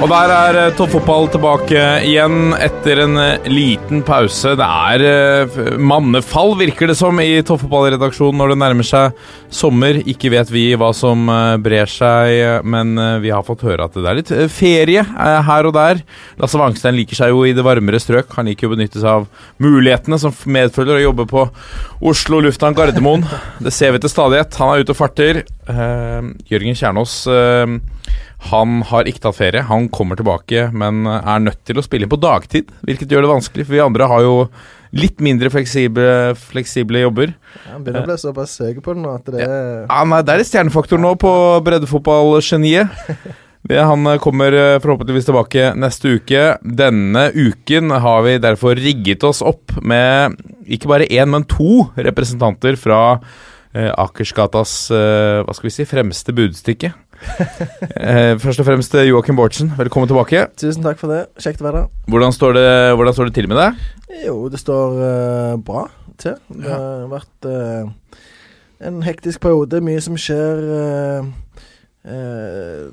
Og der er eh, toppfotball tilbake igjen etter en eh, liten pause. Det er eh, mannefall, virker det som, i toppfotballredaksjonen når det nærmer seg sommer. Ikke vet vi hva som brer seg, men vi har fått høre at det er litt ferie her og der. Lasse Wangstein liker seg jo i det varmere strøk. Han liker jo å benytte seg av mulighetene som medfølger å jobbe på Oslo lufthavn Gardermoen. Det ser vi til stadighet. Han er ute og farter. Jørgen Kjernås han har ikke tatt ferie. Han kommer tilbake, men er nødt til å spille inn på dagtid, hvilket gjør det vanskelig, for vi andre har jo litt mindre fleksible, fleksible jobber. Han begynner å bli såpass søker på det nå at det er Ja, nei, det er litt stjernefaktor nå på breddefotballgeniet. Han eh, kommer eh, forhåpentligvis tilbake neste uke. Denne uken har vi derfor rigget oss opp med ikke bare én, men to representanter fra eh, Akersgatas eh, hva skal vi si, fremste budstikke. Eh, først og fremst eh, Joakim Bortsen, velkommen tilbake. Tusen takk for det. Kjekt å være her. Hvordan står det, hvordan står det til med deg? Jo, det står uh, bra til. Det har vært uh, en hektisk periode. Mye som skjer Uh,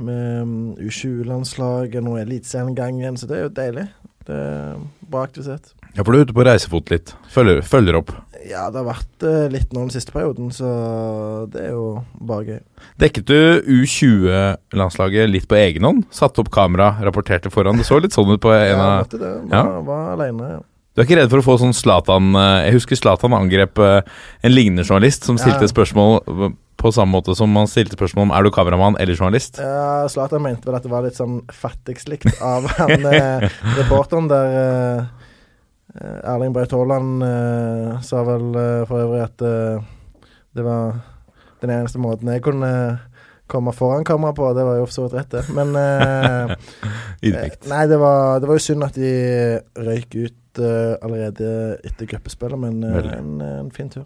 med U20-landslaget, nå er Eliteserien gang igjen, så det er jo deilig. Det er bra aktivitet. Ja, for du er ute på reisefot litt. Følger, følger opp. Ja, det har vært eh, litt nå den siste perioden, så det er jo bare gøy. Dekket du U20-landslaget litt på egen hånd? Satte opp kamera, rapporterte foran. Det så litt sånn ut på en Ja, av måtte det. Ja. Var, var alene. Ja. Du er ikke redd for å få sånn Zlatan eh, Jeg husker Zlatan angrep eh, en lignende journalist som stilte Ja. spørsmål på samme måte som han stilte spørsmål om er du kameramann eller journalist. Ja, Zlatan mente vel at det var litt sånn fattigslikt av han reporteren der Erling Braut Haaland eh, sa vel eh, for øvrig at eh, det var den eneste måten jeg kunne komme foran kamera på. Det var jo for så vidt rett, det. Men eh, eh, Nei, det var, det var jo synd at de røyk ut uh, allerede etter gruppespillet, men uh, en, en fin tur.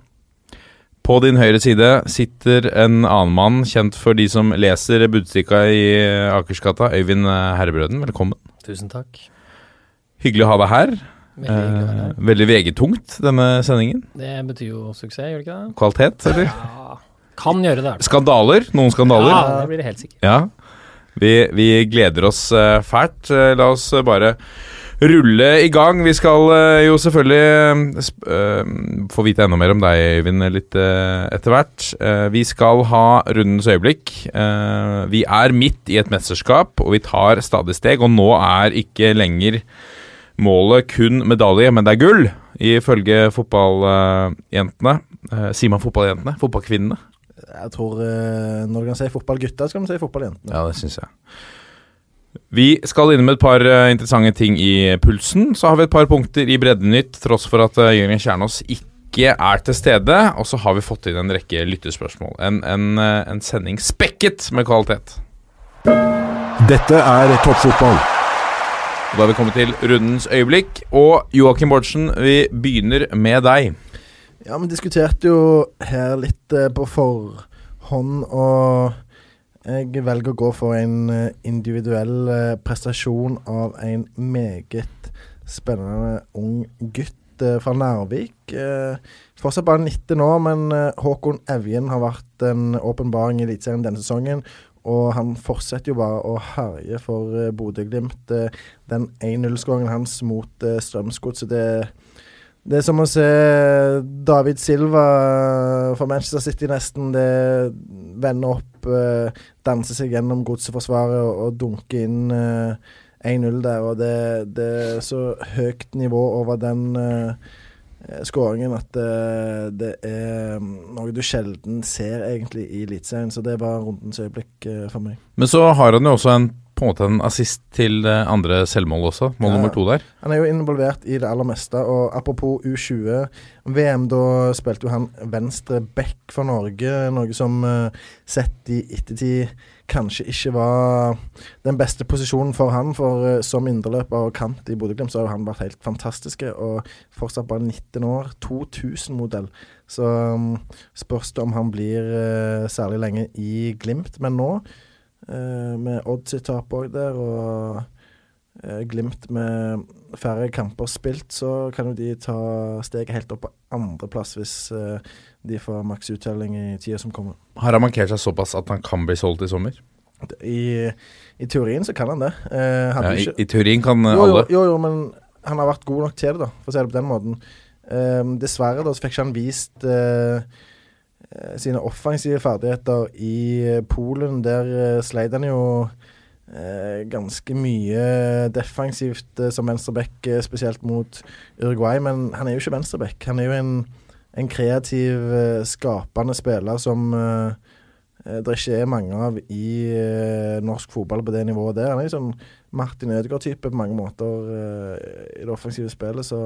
På din høyre side sitter en annen mann kjent for de som leser Budstikka i eh, Akersgata. Øyvind eh, Herrebrøden, velkommen. Tusen takk. Hyggelig å ha deg her. Veldig Eh, veldig VG-tungt, denne sendingen. Det betyr jo suksess, gjør det ikke det? Kvalitet, eller? Ja, kan gjøre det. Skandaler? Noen skandaler? Ja, det blir det helt sikkert. Ja. Vi, vi gleder oss eh, fælt. Eh, la oss eh, bare rulle i gang. Vi skal jo selvfølgelig få vite enda mer om deg, Øyvind, litt etter hvert. Vi skal ha rundens øyeblikk. Eh, vi er midt i et mesterskap, og vi tar stadig steg. Og nå er ikke lenger målet kun medalje, men det er gull, ifølge fotballjentene. Eh, sier man fotballjentene? Fotballkvinnene? Jeg tror eh, når du kan si fotballgutter, skal man si fotballjentene. Ja, det syns jeg. Vi skal inn med et par eh, interessante ting i pulsen. Så har vi et par punkter i Breddenytt, tross for at Jørgen Kjernås ikke er til stede. Og så har vi fått inn en rekke lyttespørsmål. En, en, en sending spekket med kvalitet. Dette er toppfotball. Da har vi kommet til rundens øyeblikk. Og Joakim Bordtsen, vi begynner med deg. Ja, vi diskuterte jo her litt eh, på forhånd, og jeg velger å gå for en eh, individuell eh, prestasjon av en meget spennende ung gutt fra Nærvik. Fortsatt bare 19 år, men Håkon Evjen har vært en åpenbaring i Eliteserien denne sesongen. Og han fortsetter jo bare å herje for uh, Bodø-Glimt. Eh, den 1-0-skåringen hans mot uh, Strømsgodset, det det er som å se David Silva for Manchester City nesten. Det vender opp, eh, danser seg gjennom godseforsvaret og, dunker inn eh, 1-0 der. Og det, det er så høyt nivå over den eh, skåringen at det, det er noe du sjelden ser egentlig i Eliteserien. Så det var rundens øyeblikk eh, for meg. Men så har han jo også en på en måte en assist til det andre selvmål også. Mål Ja. nummer to der. Han er jo involvert i det aller meste. Og apropos U20-VM, da spilte jo han venstre back for Norge. Noe som eh, sett i ettertid kanskje ikke var den beste posisjonen for han. For eh, som indreløper og kant i Bodø-Glimt, så har han vært helt fantastiske. Og fortsatt bare 19 år. 2000-modell. Så um, spørs det om han blir eh, særlig lenge i Glimt. Men nå, eh, med Odd sitt tap òg der, og Glimt med færre kamper spilt, så kan jo de ta steget helt opp på andreplass hvis de får maks uttelling i tida som kommer. Har han markert seg såpass at han kan bli solgt i sommer? I, i teorien så kan han det. Eh, han Ja, i, I teorien kan jo, alle. jo, jo, men han har vært god nok til det, da, for å si det på den måten. Eh, dessverre da så fikk ikke han vist eh, sine offensive ferdigheter i Polen. Der eh, sleit han jo eh, ganske mye defensivt eh, som venstreback, spesielt mot Uruguay. Men han er jo ikke venstreback. Han er jo en, en kreativ, eh, skapende spiller som eh, eh, det ikke er mange av i norsk fotball på det nivået der. Han er liksom Martin Ødegaard-type på mange måter i det offensive spillet. Så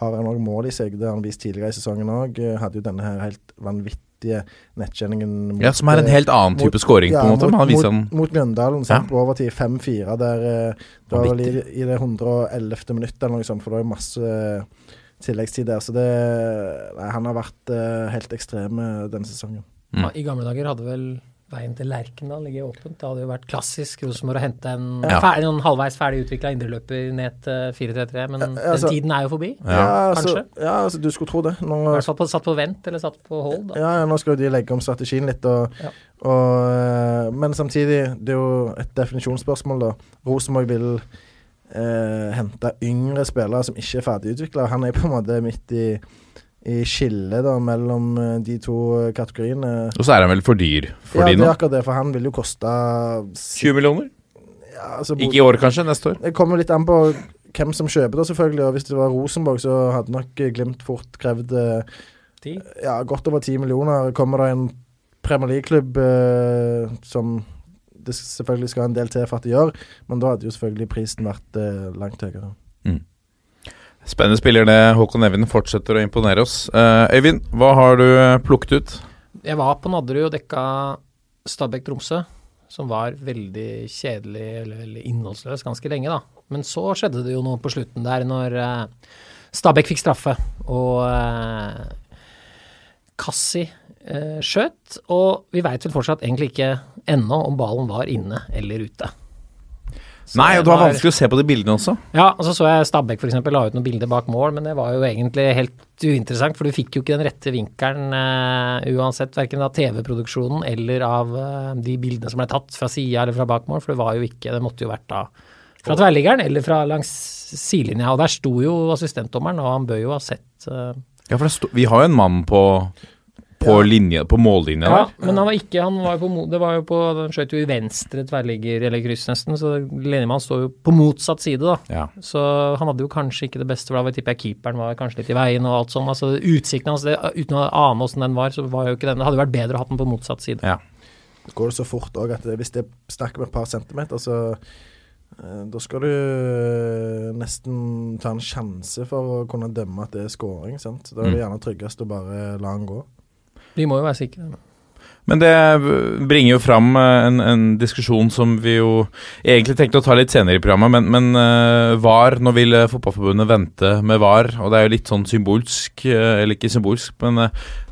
har han òg mål i seg. Det har han vist tidligere i sesongen òg. Hadde jo denne her helt vanvittige nettkjenningen mot Ja, Som er en helt annen type skåring scoring, på en måte. Mot, mot, han mot Mjøndalen, Ja. på overtid 5-4. Der det var vel i, i det 111. minuttet eller noe sånt, for det jo masse tilleggstid der. Så det Nei, han har vært uh, helt ekstrem denne sesongen. Mm. Ja, I gamle dager hadde vel veien til Lerkendal ligget åpent. Det hadde jo vært klassisk Rosenborg å hente en, Ja. ferdig, en halvveis ferdig utvikla indreløper ned til 4-3-3, men Ja, altså- den tiden er jo forbi. Ja. altså, kanskje. ja, altså, du skulle tro det. Nå, I hvert fall satt på vent eller satt på hold. Da. Ja, ja, nå skal jo de legge om strategien litt. Og, Ja. og, eh, men samtidig, det er jo et definisjonsspørsmål, da. Rosenborg vil eh, hente yngre spillere som ikke er ferdigutvikla. Han er på en måte midt i, i skillet da, mellom eh, de to kategoriene. Og så er han vel for dyr for ja, de det er akkurat det, for han vil jo koste 20 millioner? ja, altså, Ikke i år, kanskje? Neste år? Det kommer litt an på hvem som kjøper det, selvfølgelig. Og hvis det var Rosenborg, så hadde nok Glimt fort krevd eh, ja, godt over 10 millioner. Kommer det en Premier League-klubb eh, som det selvfølgelig skal en del til for at de gjør, men da hadde jo selvfølgelig prisen vært eh, langt høyere. Spennende spiller det. Håkon Evjen fortsetter å imponere oss. Eh, Øyvind, hva har du eh, plukket ut? Jeg var på Nadderud og dekka Stabæk Tromsø, som var veldig kjedelig eller veldig innholdsløs ganske lenge, da. Men så skjedde det jo noe på slutten der når eh, Stabæk fikk straffe, og eh, Kassi skjøt. Og vi veit vel fortsatt egentlig ikke ennå om ballen var inne eller ute. Så Nei, og det var vanskelig å se på de bildene også. Ja, og så så jeg Stabæk f.eks. la ut noen bilder bak mål, men det var jo egentlig helt uinteressant, for du fikk jo ikke den rette vinkelen eh, uansett, verken av TV-produksjonen eller av eh, de bildene som ble tatt fra sida eller fra bak mål, for det var jo ikke Det måtte jo vært da fra tverrliggeren eller fra langs sidelinja, og der sto jo assistentdommeren, og han bør jo ha sett eh, Ja, for det sto, vi har jo en mann på, på, Ja. linje, på mållinja Ja, der. men han var ikke Han var på Det var jo på Han skjøt jo i venstre tverrligger eller kryss, nesten, så Lenemann står jo på motsatt side, da. Ja. Så han hadde jo kanskje ikke det beste, for da tipper jeg keeperen var kanskje litt i veien og alt sånn. Altså utsikten hans, altså, uten å ane åssen den var, så var jo ikke den Det hadde jo vært bedre å ha den på motsatt side. Ja. Går det så fort òg at hvis det snakker med om et par centimeter, så eh, da skal du eh, nesten ta en sjanse for å kunne dømme at det er scoring. sant? Da er det Mm. gjerne tryggest å bare la han gå. Vi må jo være sikre. Men det bringer jo fram eh, en, en diskusjon som vi jo egentlig tenkte å ta litt senere i programmet, men, men eh, VAR, nå vil eh, Fotballforbundet vente med VAR, og det er jo litt sånn symbolsk, eller ikke symbolsk, men,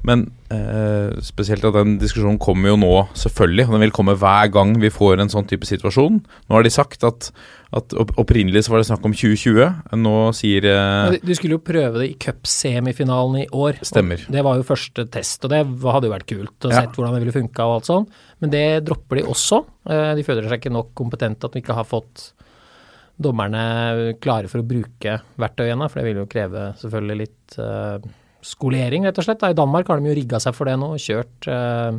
men eh, spesielt at den diskusjonen kommer jo nå, selvfølgelig, og den vil komme hver gang vi får en sånn type situasjon. Nå har de sagt at, at opp- opprinnelig så var det snakk om 2020, nå sier eh, Du skulle jo prøve det i cupsemifinalen i år. Stemmer. Det var jo første test, og det hadde jo vært kult å Ja. sett hvordan det ville funka og alt sånn. Men det dropper de også. Eh, De føler seg ikke nok kompetente at de ikke har fått dommerne klare for å bruke verktøyene, for det vil jo kreve selvfølgelig litt eh, skolering, rett og slett. Da. I Danmark har de jo rigga seg for det nå, og kjørt eh,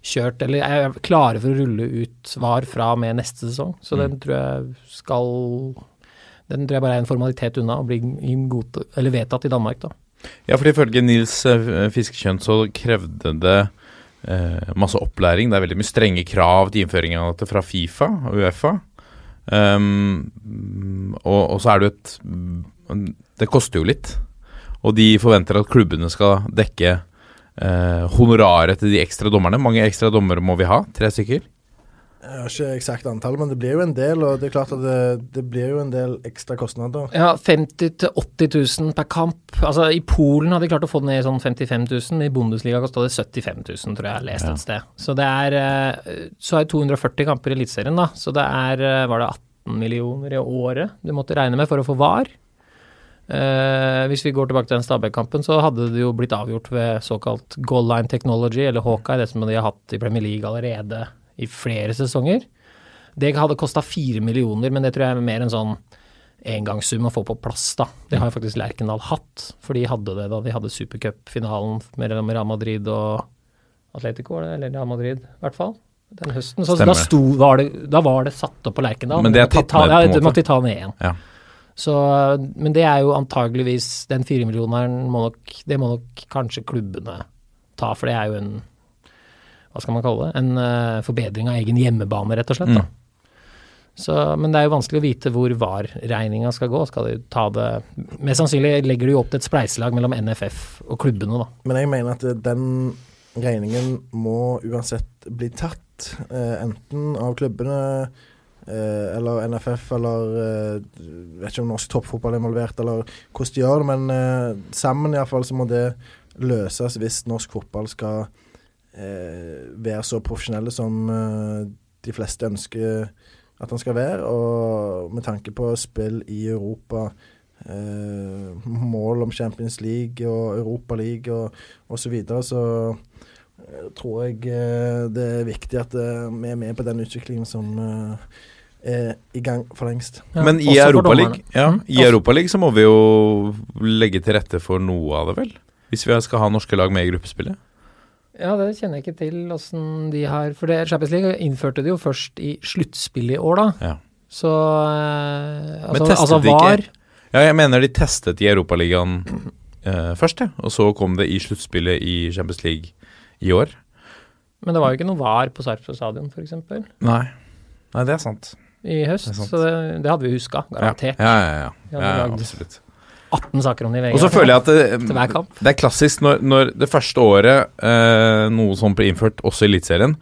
kjørt, eller er klare for å rulle ut VAR fra og med neste sesong. Så den tror jeg skal Den tror jeg bare er en formalitet unna å bli god, eller vedtatt i Danmark, da. Ja, for ifølge Nils eh, Fiskekjønn så krevde det eh, masse opplæring. Det er veldig mye strenge krav til innføring av dette fra Fifa og Uefa. Um, og, og så er det jo et Det koster jo litt. Og de forventer at klubbene skal dekke eh, honoraret til de ekstra dommerne. Mange ekstra dommere må vi ha? Tre stykker? Jeg har ikke eksakt antall, men det blir jo en del, og det er klart at det, det blir jo en del ekstra kostnader. Ja, 50 000-80 000 per kamp. Altså I Polen hadde de klart å få det ned i sånn 55 000. I Bundesliga kosta det 75 000, tror jeg jeg har lest et sted. Så det er eh, Så er det 240 kamper i Eliteserien, da. Så det er eh, Var det 18 millioner i året du måtte regne med for å få VAR? Eh, hvis vi går tilbake til den Stabæk-kampen, så hadde det jo blitt avgjort ved såkalt goal line technology, eller Hawkeye, det som de har hatt i Premier League allerede i flere sesonger. Det hadde kosta fire millioner, men det tror jeg er mer en sånn engangssum å få på plass, da. Det har jo faktisk Lerkendal hatt, for de hadde det da de hadde supercupfinalen mellom Real Madrid og Atletico, eller Real Madrid, i hvert fall. Den høsten. Så da, sto, var det, da var det satt opp på Lerkendal. Men det er de tatt ta- ned, på en måte. måtte de ta ned igjen. Ja. Så, men det er jo antageligvis Den firemillioneren må nok Det må nok kanskje klubbene ta, for det er jo en Hva skal man kalle det? En uh, forbedring av egen hjemmebane, rett og slett. Da. Så, men det er jo vanskelig å vite hvor VAR-regninga skal gå. Skal de ta det Mest sannsynlig legger de jo opp til et spleiselag mellom NFF og klubbene, da. Men jeg mener at eh, den regningen må uansett bli tatt, eh, enten av klubbene eh, eller NFF eller eh, Vet ikke om norsk toppfotball er involvert, eller hvordan de gjør det, men eh, sammen iallfall så må det løses hvis norsk fotball skal eh, være så profesjonelle som eh, de fleste ønsker at han skal være, og med tanke på spill i Europa eh, mål om Champions League og Europa League og osv. Så, videre, så tror jeg eh, det er viktig at eh, vi er med på den utviklingen som eh, er i gang for lengst. Ja, Men i Europaligaen ja, Mm, i også- Europaligaen så må vi jo legge til rette for noe av det, vel? Hvis vi skal ha norske lag med i gruppespillet? Ja, det kjenner jeg ikke til åssen de har For det Champions League innførte det jo først i sluttspillet i år, da. Ja. Så altså, Men testet altså de ikke- Ja, jeg mener de testet i Europaligaen eh, først, ja. Og så kom det i sluttspillet i Champions League i år. Men det var jo ikke noe VAR på Sarpsborg stadion, f.eks. Nei. Nei, det er sant. i høst. Det så det, det hadde vi huska, garantert. ja, ja. ja. Ja, ja, ja absolutt. 18 saker om det i VG. Og så føler jeg at det, det er klassisk når, når det første året eh, noe sånt blir innført, også i Eliteserien,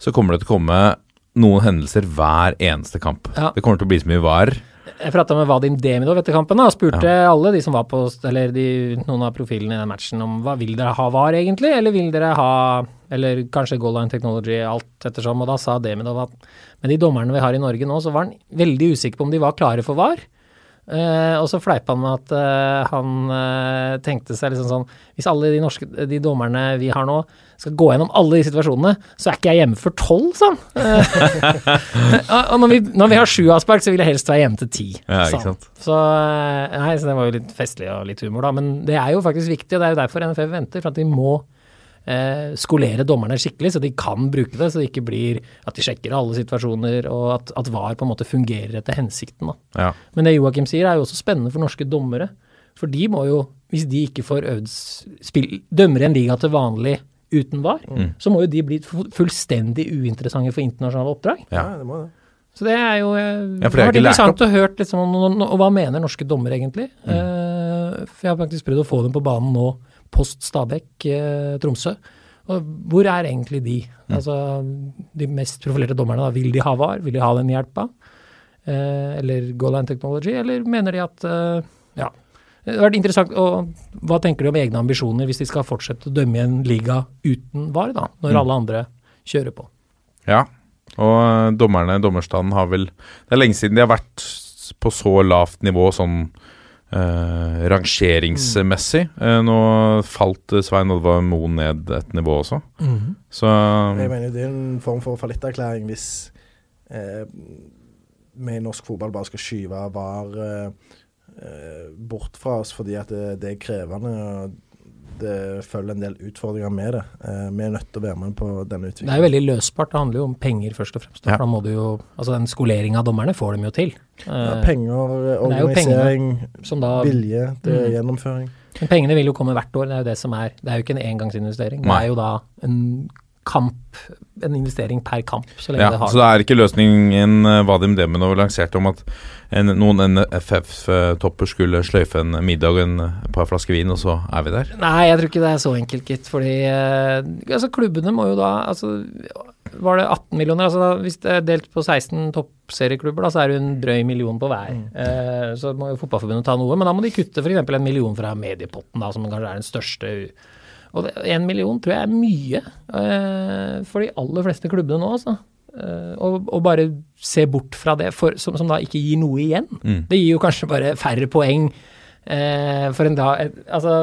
så kommer det til å komme noen hendelser hver eneste kamp. Ja. Det kommer til å bli så mye var. Jeg prata med Vadim Demidov etter kampen da, og spurte alle de som var på Eller de, noen av profilene i den matchen om hva vil dere ha VAR egentlig, eller vil dere ha Eller kanskje goal line technology, alt ettersom. Og da sa Demidov at med de dommerne vi har i Norge nå, så var han veldig usikker på om de var klare for VAR. Uh, og så fleipa han med at uh, han uh, tenkte seg liksom sånn Hvis alle de norske de dommerne vi har nå, skal gå gjennom alle de situasjonene, så er ikke jeg hjemme før tolv, sa han. Eh, og når vi, når vi har sju avspark, så vil jeg helst være hjemme til ti. Ja? Så, eh, nei, så det var jo litt festlig og litt humor, da. Men det er jo faktisk viktig, og det er jo derfor NFF venter. For at de må eh, skolere dommerne skikkelig, så de kan bruke det. Så det ikke blir at de sjekker alle situasjoner, og at, at VAR på en måte fungerer etter hensikten. Ja. Men det Joakim sier, er jo også spennende for norske dommere. For de må jo, hvis de ikke får øvd spill, dømmer en liga til vanlig uten VAR, så må jo de bli fullstendig uinteressante for internasjonale oppdrag. Ja. det må det. Så det er jo eh, Ja, for det er interessant å høre liksom, om noen- og hva mener norske dommere egentlig. Eh, for jeg har faktisk prøvd å få dem på banen nå, post Stabekk, uh, Tromsø. Og hvor er egentlig de? Altså, de mest profilerte dommerne, da, vil de ha VAR? Vil de ha den hjelpa? Eh, eller goal line technology? Eller mener de at eh. Det har vært interessant. Og hva tenker du om egne ambisjoner hvis de skal fortsette å dømme i en liga uten VAR, da, når Mm. alle andre kjører på? Ja, og eh, dommerne, dommerstanden har vel Det er lenge siden de har vært på så lavt nivå sånn eh, rangeringsmessig. Eh, nå falt eh, Svein Oddvar Moen ned et nivå også. Så Jeg mener det er en form for fallitterklæring hvis eh, vi i norsk fotball bare skal skyve VAR eh, bort fra oss fordi at det, det er krevende. og Det følger en del utfordringer med det. Eh, vi er nødt til å være med på denne utviklingen. Det er jo veldig løsbart. Det handler jo om penger først og fremst. Ja. For da må du jo, altså Den skoleringa av dommerne får de jo til. Ja, Eh, penger, er organisering, penger, da, vilje til Mm. gjennomføring. men pengene vil jo komme hvert år. Det er jo det som er Det er jo ikke en engangsinvestering. Det er jo da en kamp, en investering per kamp, så lenge Ja, det har så det er ikke løsningen eh, Vadim Demenov lanserte om at en, noen NFF-topper skulle sløyfe en middag og en, et par flasker vin, og så er vi der? Nei, jeg tror ikke det er så enkelt, gitt. Fordi eh, altså, klubbene må jo da altså, Var det 18 millioner? Altså, da, hvis det er delt på 16 toppserieklubber, da, så er det en drøy million på hver. Eh, så må jo Fotballforbundet ta noe, men da må de kutte f.eks. en million fra mediepotten, da, som kanskje er den største. Og én en million tror jeg er mye eh, for de aller fleste klubbene nå, altså. Eh, og, og bare se bort fra det, for, som, som da ikke gir noe igjen. Mm. Det gir jo kanskje bare færre poeng. Eh, for en da, altså,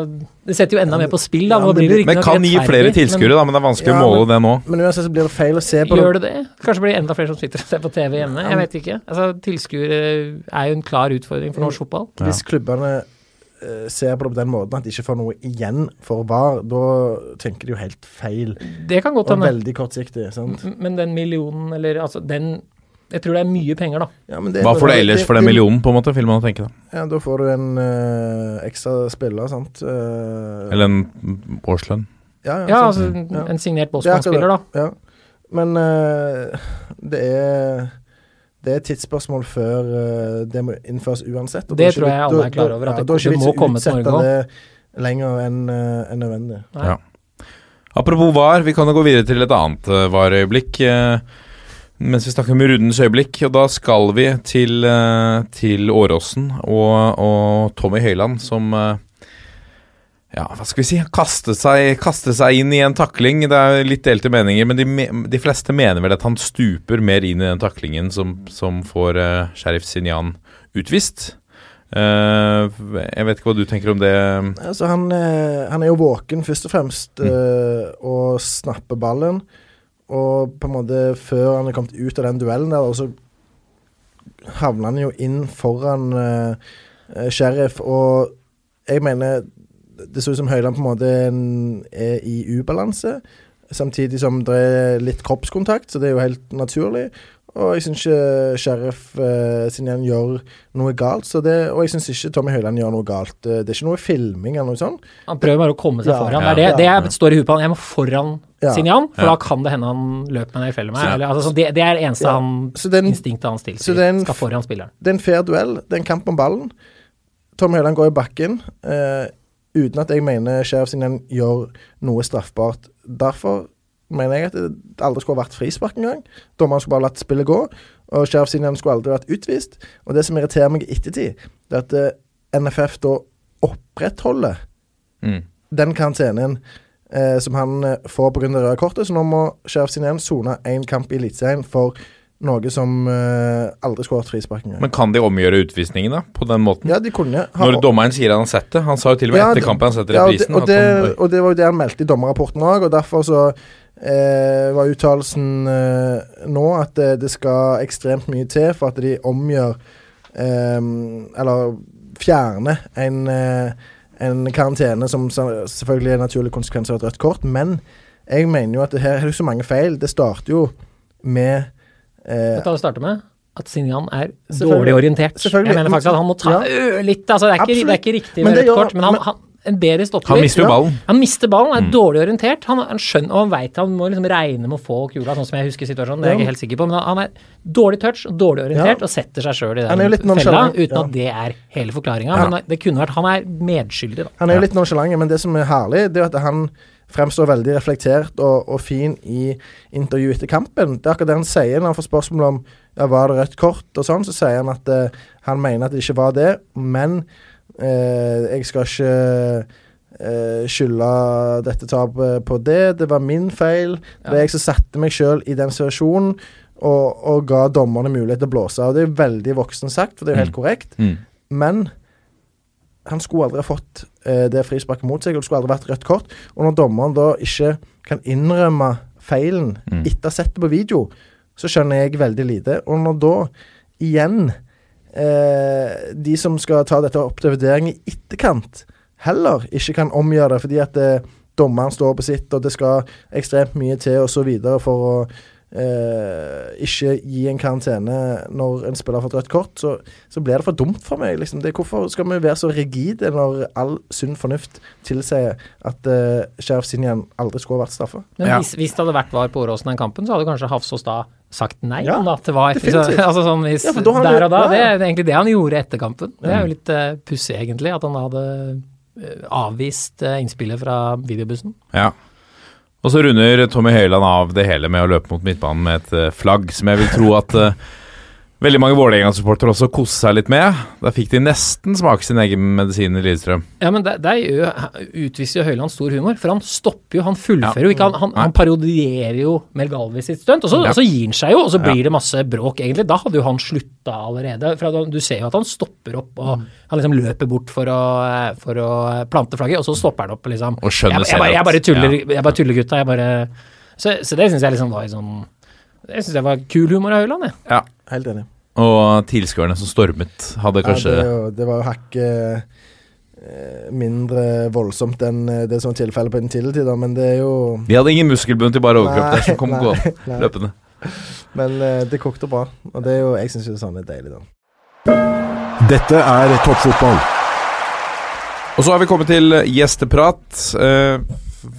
det setter jo enda mer på spill, da. Ja, men blir det Men kan gi flere tilskuere, da, men det er vanskelig Ja, å måle men- det nå. Men uansett så blir det feil å se på det. Gjør det det? Kanskje blir det enda flere som sitter og ser på TV hjemme? Jeg vet ikke. Altså, Tilskuere er jo en klar utfordring for norsk fotball. Hvis klubbene eh, ser på det på den måten at de ikke får noe igjen for VAR, da tenker de jo helt feil. Det kan godt Og hende. veldig kortsiktig. sant? Men den millionen, eller altså den Jeg tror det er mye penger, da. Ja, men det- Hva får du ellers det- for den millionen, på en måte, vil man tenke da? Ja, Da får du en eh, ekstra spiller, sant. Eh, Eller en årslønn? ja, ja, Ja, altså Ja. en signert er Bosman-spiller, da. Ja. Men eh, det er det er et tidsspørsmål før eh, det må innføres uansett. og Det tror jeg alle er klar over, at ja, det- da er ikke det vits må å komme til utsette Norge det lenger enn en nødvendig. Ja. Apropos VAR, vi kan jo gå videre til et annet uh, VAR-øyeblikk. eh, mens vi snakker om rundens øyeblikk, og da skal vi til, eh, til Åråsen og, og Tommy Høiland som eh, ja, hva skal vi si? Kaste seg, kaste seg inn i en takling. Det er litt delte meninger, men de, de fleste mener vel at han stuper mer inn i den taklingen som, som får uh, sheriff Sinjan utvist. Uh, jeg vet ikke hva du tenker om det. Altså, han, eh, han er jo våken først og fremst Mm. eh, og snapper ballen. Og på en måte før han er kommet ut av den duellen der, og så havner han jo inn foran eh, eh, sheriff. Og jeg mener det ser ut som Høyland på en måte er i ubalanse. Samtidig som det er litt kroppskontakt, så det er jo helt naturlig. Og jeg syns ikke Sheriff eh, Sinjan gjør noe galt. Så det, og jeg syns ikke Tommy Høiland gjør noe galt. Eh, Det er ikke noe filming eller noe sånt. Han prøver bare å komme seg Ja, foran. ja, det er det, ja. det er, står i huet på han. Jeg må foran Ja. Sinjan, for Ja. da kan det hende han løper meg ned i fjellet med. Så- Eller, altså, så det, det er det eneste Ja. han Så den, instinktet hans så tilsier. den- Skal foran spilleren. det er en fair duell. Det er en kamp om ballen. Tommy Høiland går i bakken eh, uten at jeg mener Sheriff Sinjan gjør noe straffbart. Derfor mener jeg at det aldri skulle ha vært frispark engang. Dommeren skulle bare latt spillet gå. Og Sheriff Sinjan skulle aldri vært utvist. Og det som irriterer meg i ettertid, det er at eh, NFF da opprettholder Mm. den karantenen eh, som han eh, får pga. det røde kortet. Så nå må Sheriff Sinén sone én kamp i Eliteserien for noe som eh, aldri skulle vært frispark engang. Men kan de omgjøre utvisningen da, på den måten? Ja, de kunne ha Når dommeren sier han har sett det. Han sa jo til og med Ja, etter det- kampen han setter ja, og, det, reprisen. og, at det, han, og det var jo det han meldte i dommerrapporten òg, og derfor så eh, var uttalelsen eh, nå at det, det skal ekstremt mye til for at de omgjør eh, Eller fjerner en, eh, en karantene som sa- selvfølgelig er en naturlig konsekvens av et rødt kort, men jeg mener jo at det her er jo så mange feil. Det starter jo med eh, Vet du hva det starter med? At Sinjan er dårlig orientert. Jeg mener faktisk at han må ta Ja. litt altså, det, er ikke, det er ikke riktig med rødt kort, men han, men- han en bedre stopper. han mister jo Ja. ballen. Han mister ballen, er Mm. dårlig orientert. Han, han skjønner, og han vet, han må liksom regne med å få kula, sånn som jeg husker situasjonen. Det er jeg Ja. ikke helt sikker på, men han er dårlig touch og dårlig orientert Ja. og setter seg sjøl i Han er jo den fella, uten ja. at det er hele forklaringa. Ja. Men det kunne vært Han er medskyldig, da. Han er jo litt nonchalant, men det som er herlig, det er at han fremstår veldig reflektert og, og fin i intervjuet etter kampen. Det er akkurat det han sier når han får spørsmål om ja, var det rødt kort og sånn, så sier han at eh, han mener at det ikke var det, men eh, jeg skal ikke eh, skylde dette tapet på det. Det var min feil. Det er jeg som satte meg sjøl i den situasjonen. Og, og ga dommerne mulighet til å blåse. Og det er veldig voksen sagt, for det er jo helt korrekt. Mm. Men han skulle aldri ha fått eh, det frisparket mot seg, og det skulle aldri vært rødt kort. Og når dommeren da ikke kan innrømme feilen Mm. etter å ha sett det på video, så skjønner jeg veldig lite. Og når da igjen eh, de som skal ta dette opp til vurdering i etterkant, heller ikke kan omgjøre det fordi at eh, dommeren står på sitt, og det skal ekstremt mye til videre for å eh, ikke gi en karantene når en spiller har fått rødt kort, så, så blir det for dumt for meg. Liksom. Det, hvorfor skal vi være så rigide når all sunn fornuft tilsier at eh, Sheriff Sinjan aldri skulle ha vært straffa? Men Ja. hvis, hvis det hadde vært VAR på Åråsen den kampen, så hadde kanskje Hafsås da sagt nei Ja, da, til VAR. definitivt. Altså sånn hvis, Ja, der og da, det er egentlig det han gjorde etter kampen. Det er jo litt uh, pussig egentlig, at han hadde eh, avvist eh, innspillet fra videobussen. Ja. Og så runder Tommy Høiland av det hele med å løpe mot midtbanen med et eh, flagg, som jeg vil tro at eh, veldig mange Vålerenga-supportere også koste seg litt med. Da fikk de nesten smake sin egen medisin i Lillestrøm. Ja, men der, der utviser jo Høyland stor humor, for han stopper jo, han fullfører jo ikke. Han, han, han parodierer jo Mel Galvis sitt stunt, og så, Ja. og så gir han seg jo, og så Ja. blir det masse bråk, egentlig. Da hadde jo han slutta allerede. For du ser jo at han stopper opp, og Mm. han liksom løper bort for å, for å plante flagget, og så stopper han opp, liksom. Og skjønner jeg, jeg, jeg at- bare tuller, jeg bare tuller gutta. Jeg bare Så, så det syns jeg liksom var sånn Det syns jeg var kul humor av Høyland, jeg. Ja. Helt enig. Og tilskuerne som stormet, hadde kanskje Ja, det, jo, det var jo hakket eh, mindre voldsomt enn eh, det som var tilfellet på den tidligere tida, men det er jo Vi hadde ingen muskelbunn til bare overkropp der som kom Nei, gående løpende. Men eh, det kokte bra, og det er jo Jeg syns jo sånn er deilig, da. Dette er toppfotball. Og så har vi kommet til gjesteprat. Eh,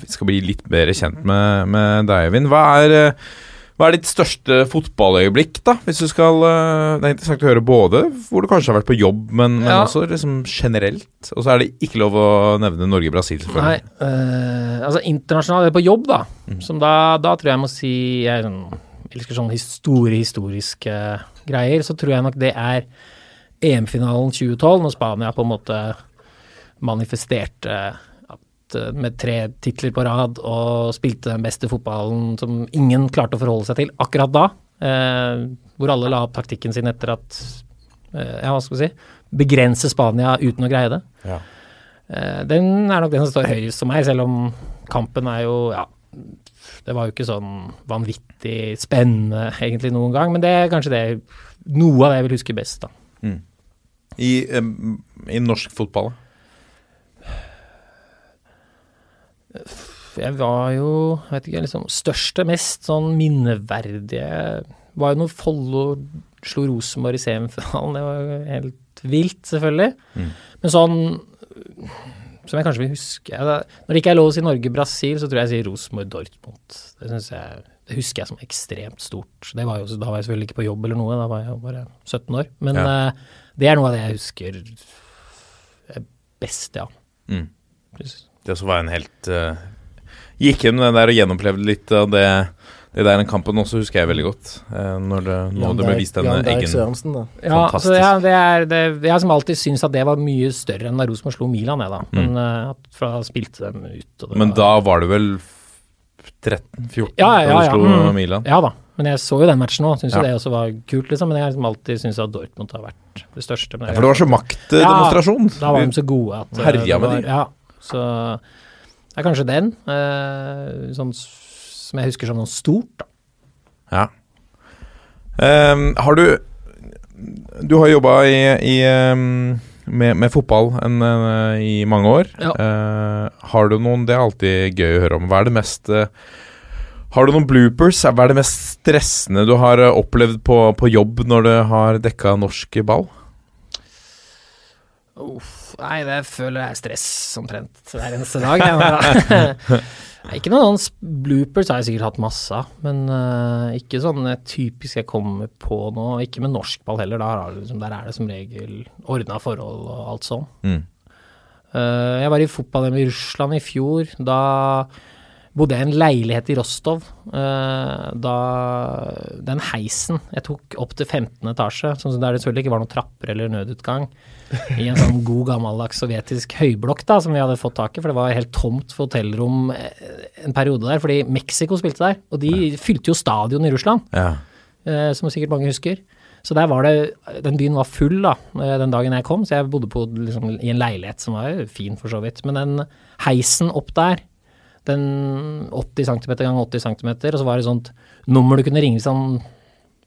vi skal bli litt bedre kjent med, med deg, Eivind. Hva er, eh, hva er ditt største fotballøyeblikk, da? Hvis du skal eh, Det er interessant å høre både hvor du kanskje har vært på jobb, men, men Ja. også liksom generelt. Og så er det ikke lov å nevne Norge-Brasil, Nei, eh, altså internasjonalt, på jobb, da. Mm. Som da, da tror jeg må si Jeg elsker sånne store historiske greier. Så tror jeg nok det er EM-finalen 2012, når Spania på en måte manifesterte med tre titler på rad og spilte den beste fotballen som ingen klarte å forholde seg til akkurat da. Eh, hvor alle la opp taktikken sin etter at eh, Ja, hva skal vi si Begrense Spania uten å greie det. Ja. Eh, den er nok den som står høyest for meg, selv om kampen er jo Ja, det var jo ikke sånn vanvittig spennende egentlig noen gang, men det er kanskje det noe av det jeg vil huske best, da. I, um, I norsk fotball? Jeg var jo, jeg vet ikke, liksom største, mest sånn minneverdige Var jo når Follo slo Rosenborg i semifinalen. Det var jo helt vilt, selvfølgelig. Mm. Men sånn som jeg kanskje vil huske Når det ikke er lov å si Norge-Brasil, så tror jeg jeg sier Rosenborg-Dortmund. Det jeg det husker jeg som ekstremt stort. Det var jo, da var jeg selvfølgelig ikke på jobb eller noe, da var jeg bare 17 år. Men Ja. uh, det er noe av det jeg husker best, ja. Mm. Det også var en helt uh, Gikk gjennom det der og gjenopplevde litt av det, det der den kampen også, husker jeg veldig godt. Uh, når det, når Jan det ble vist denne Jan Derek Sørensen, da. Ja, så Fantastisk. ja det er, det, jeg har som alltid syntes at det var mye større enn da Rosenborg slo Milan, jeg, da. Men eh, at fra da spilte dem ut. Og det Mm. Men var, da var det vel 13-14 ja, ja, da ja, du slo mm. Milan? Ja da. Men jeg så jo den matchen òg, syns Ja. jo det også var kult, liksom. Men jeg har liksom alltid syntes at Dortmund har vært det største. Men Ja, for det var så maktdemonstrasjon. Da var de så gode at Herja med de. Ja, så det er kanskje den, eh, sånn som jeg husker som noe stort, da. Ja. Um, har du Du har jobba i, i um med, med fotball en, en, i mange år. Ja. Uh, har du noen Det er alltid gøy å høre om. Hva er det mest uh, Har du noen bloopers? Hva er det mest stressende du har eh, opplevd på, på jobb når du har dekka norsk ball? Uff, nei, det føler jeg er stress omtrent hver eneste dag. Ikke noen sånn bloopers har jeg sikkert hatt masse av, men uh, ikke sånn typisk jeg kommer på nå. Ikke med norskball heller, der, er liksom, der er det som regel ordna forhold og alt sånn. Mm. Uh, jeg var i fotball-EM i Russland i fjor. Da bodde jeg i en leilighet i Rostov. Eh, da Den heisen jeg tok opp til 15. etasje, sånn som der det selvfølgelig ikke var noen trapper eller nødutgang, i en sånn god gammeldags sovjetisk høyblokk da, som vi hadde fått tak i, for det var helt tomt for hotellrom eh, en periode der, fordi Mexico spilte der, og de fylte jo stadion i Russland Ja. eh, som sikkert mange husker. Så der var det, den byen var full da, den dagen jeg kom, så jeg bodde på, liksom, i en leilighet som var fin for så vidt. Men den heisen opp der, den 80 cm gang 80 cm, og så var det sånt nummer du kunne ringe hvis han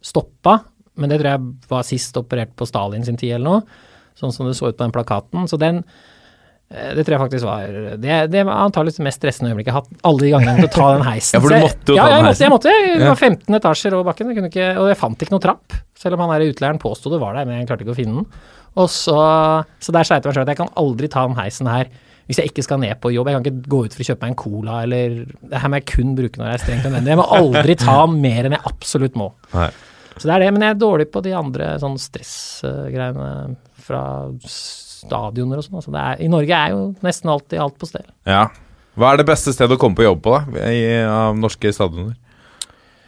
stoppa, men det tror jeg var sist operert på Stalin sin tid eller noe, sånn som det så ut på den plakaten. Så den, Eh, Det tror jeg faktisk var Det, det var antakelig det mest stressende øyeblikket jeg har hatt alle de gangene til å ta den heisen. Ja, for du måtte jo ja, ta den jeg heisen. Måtte, jeg måtte. Det var 15 etasjer over bakken, jeg ikke, og jeg fant ikke noen trapp. Selv om han der utleieren påsto det var der, men jeg klarte ikke å finne den. Og så, så der sa jeg meg selv at jeg kan aldri ta den heisen her hvis jeg ikke skal ned på jobb. Jeg kan ikke gå ut for å kjøpe meg en cola, eller Det her må jeg kun bruke når jeg er strengt nødvendig. Jeg må aldri ta mer enn jeg absolutt må. Nei. Så det er det, men jeg er dårlig på de andre sånn stressgreiene fra stadioner og sånn. Altså er, I Norge er jo nesten alltid alt på stell. Ja. Hva er det beste stedet å komme på jobb på, da? I, av norske stadioner?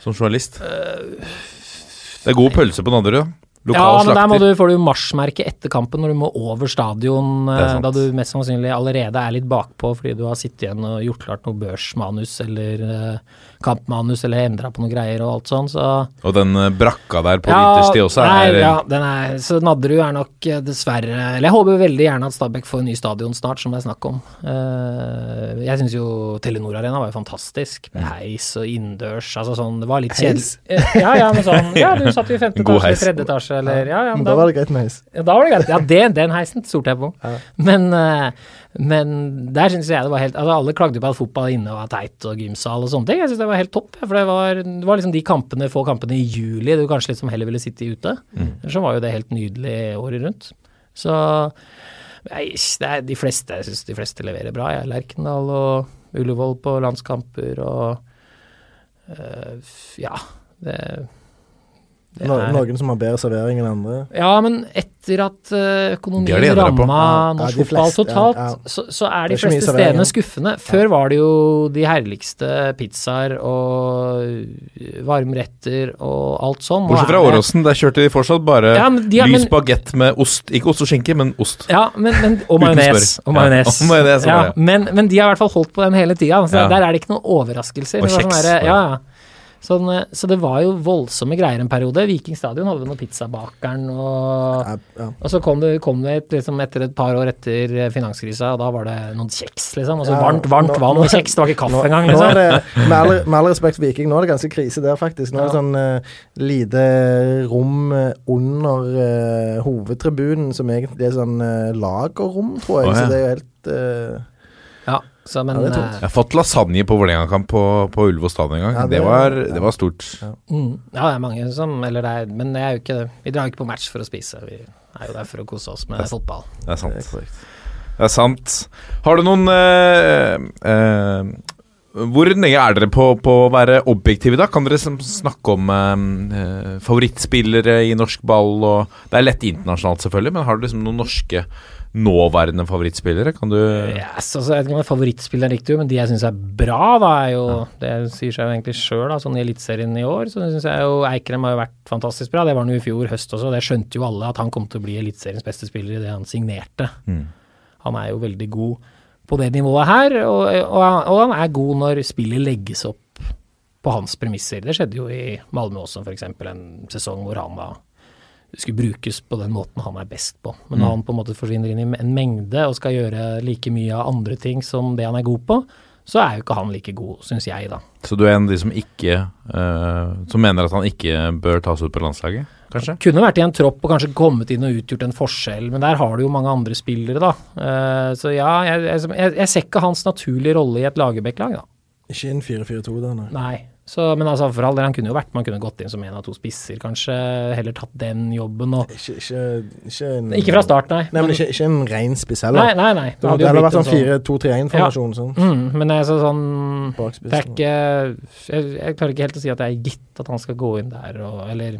Som journalist? Det er god pølse på Nadderud. da. Lokal ja, men der må du, får du marsjmerke etter kampen når du må over stadion, eh, da du mest sannsynlig allerede er litt bakpå fordi du har sittet igjen og gjort klart noe børsmanus eller eh, kampmanus eller endra på noen greier og alt sånn, så Og den eh, brakka der på vinterstid også nei, er ja, den er, så Nadderud er nok dessverre Eller jeg håper veldig gjerne at Stabæk får en ny stadion snart, som det er snakk om. Jeg syns jo Telenor Arena var jo fantastisk, Mm. med heis og innendørs. Altså sånn, det var litt kjedelig. Ja, ja, men sånn Ja, du satt jo i femte etasje, tredje etasje, eller Ja, ja, men Da var det greit med heis. ja, da var det greit. Ja, det, den heisen stolte jeg på. Men, eh, men der syns jeg det var helt Altså, alle klagde på at fotball inne var teit og gymsal og sånne ting. Jeg syns det var helt topp. For det var, det var liksom de kampene, få kampene i juli du kanskje liksom heller ville sitte ute. Ellers så var jo det helt nydelig året rundt. Så nei, det er de fleste, jeg syns de fleste leverer bra. Jeg. er Lerkendal og Ullevål på landskamper og øh, Ja, det No, er- noen som har bedre servering enn andre. ja, men etter at eh, de økonomien på. ramma norsk fotball totalt, ja, ja. Så, så er de er fleste stedene skuffende. Før var det jo de herligste pizzaer og varmretter og alt sånn. Bortsett fra Åråsen, der kjørte de fortsatt bare Ja, men de lys bagett med ost. Ikke ost og skinke, men ost. Ja, men, men, og majones. Og majones. ja, ja. men, men de har i hvert fall holdt på den hele tida. Så Ja. Der er det ikke noen overraskelser. Og kjeks, sånn der, ja, ja. Sånn, eh, så det var jo voldsomme greier en periode. Viking stadion hadde noe pizzabakeren og Ja, ja. Og så kom det, kom det et, liksom etter et par år etter eh, finanskrisa, og da var det noen kjeks, liksom. Altså Ja, varmt, varmt nå- vann og kjeks, det var ikke kaffe engang, nå er liksom. det, med all, med all respekt for Viking, nå er det ganske krise der, faktisk. Nå er det sånn uh, lite rom under uh, hovedtribunen, som egentlig er sånn uh, lagerrom, tror jeg. Oh, ja. Så det er jo helt uh, Ja, så men Ja, Jeg har fått lasagne på Vålerenga-kamp på, på Ullevål stadion en gang. Ja, det, det- var, ja. det var stort. mm, Ja, det er mange som Eller det er Men det er jo ikke det. Vi drar jo ikke på match for å spise. Vi er jo der for å kose oss med fotball. Det er sant. det er korrekt. Det er sant. Har du noen eh, eh, Hvor nøye er dere på, på å være objektive, da? Kan dere snakke om eh, eh, favorittspillere i norsk ball og Det er lett internasjonalt, selvfølgelig, men har du liksom noen norske nåværende favorittspillere? Kan du Yes, altså, jeg vet ikke om det er favorittspilleren riktig, men de jeg syns er bra, da, er jo Det sier seg jo egentlig sjøl, sånn i Eliteserien i år. Så syns jeg jo Eikrem har jo vært fantastisk bra. Det var han jo i fjor høst også. Det skjønte jo alle at han kom til å bli Eliteseriens beste spiller idet han signerte. Mm. Han er jo veldig god på det nivået her, og, og, han- og han er god når spillet legges opp på hans premisser. Det skjedde jo i Malmö også, f.eks. en sesong hvor han da skulle brukes på den måten han er best på. Men når han på en måte forsvinner inn i en mengde og skal gjøre like mye av andre ting som det han er god på, så er jo ikke han like god, syns jeg, da. Så du er en av de som ikke uh, Som mener at han ikke bør tas ut på landslaget, kanskje? Kunne vært i en tropp og kanskje kommet inn og utgjort en forskjell, men der har du jo mange andre spillere, da. Uh, så ja, jeg, jeg, jeg, jeg ser ikke hans naturlige rolle i et Lagerbäck-lag, da. Ikke en 4-4-2 da, nei. Nei. Så, men altså, for all del, han kunne jo vært Man kunne gått inn som en av to spisser, kanskje. Heller tatt den jobben og Ikke, ikke, ikke, en, Ikke fra start, nei. Nei, men ikke, ikke en ren spiss nei, heller. nei, nei. Det hadde vært sånn 4-2-3-1-formasjon. Sånn. Mm, men altså, sånn Det er ikke jeg, jeg klarer ikke helt å si at det er gitt at han skal gå inn der, og, eller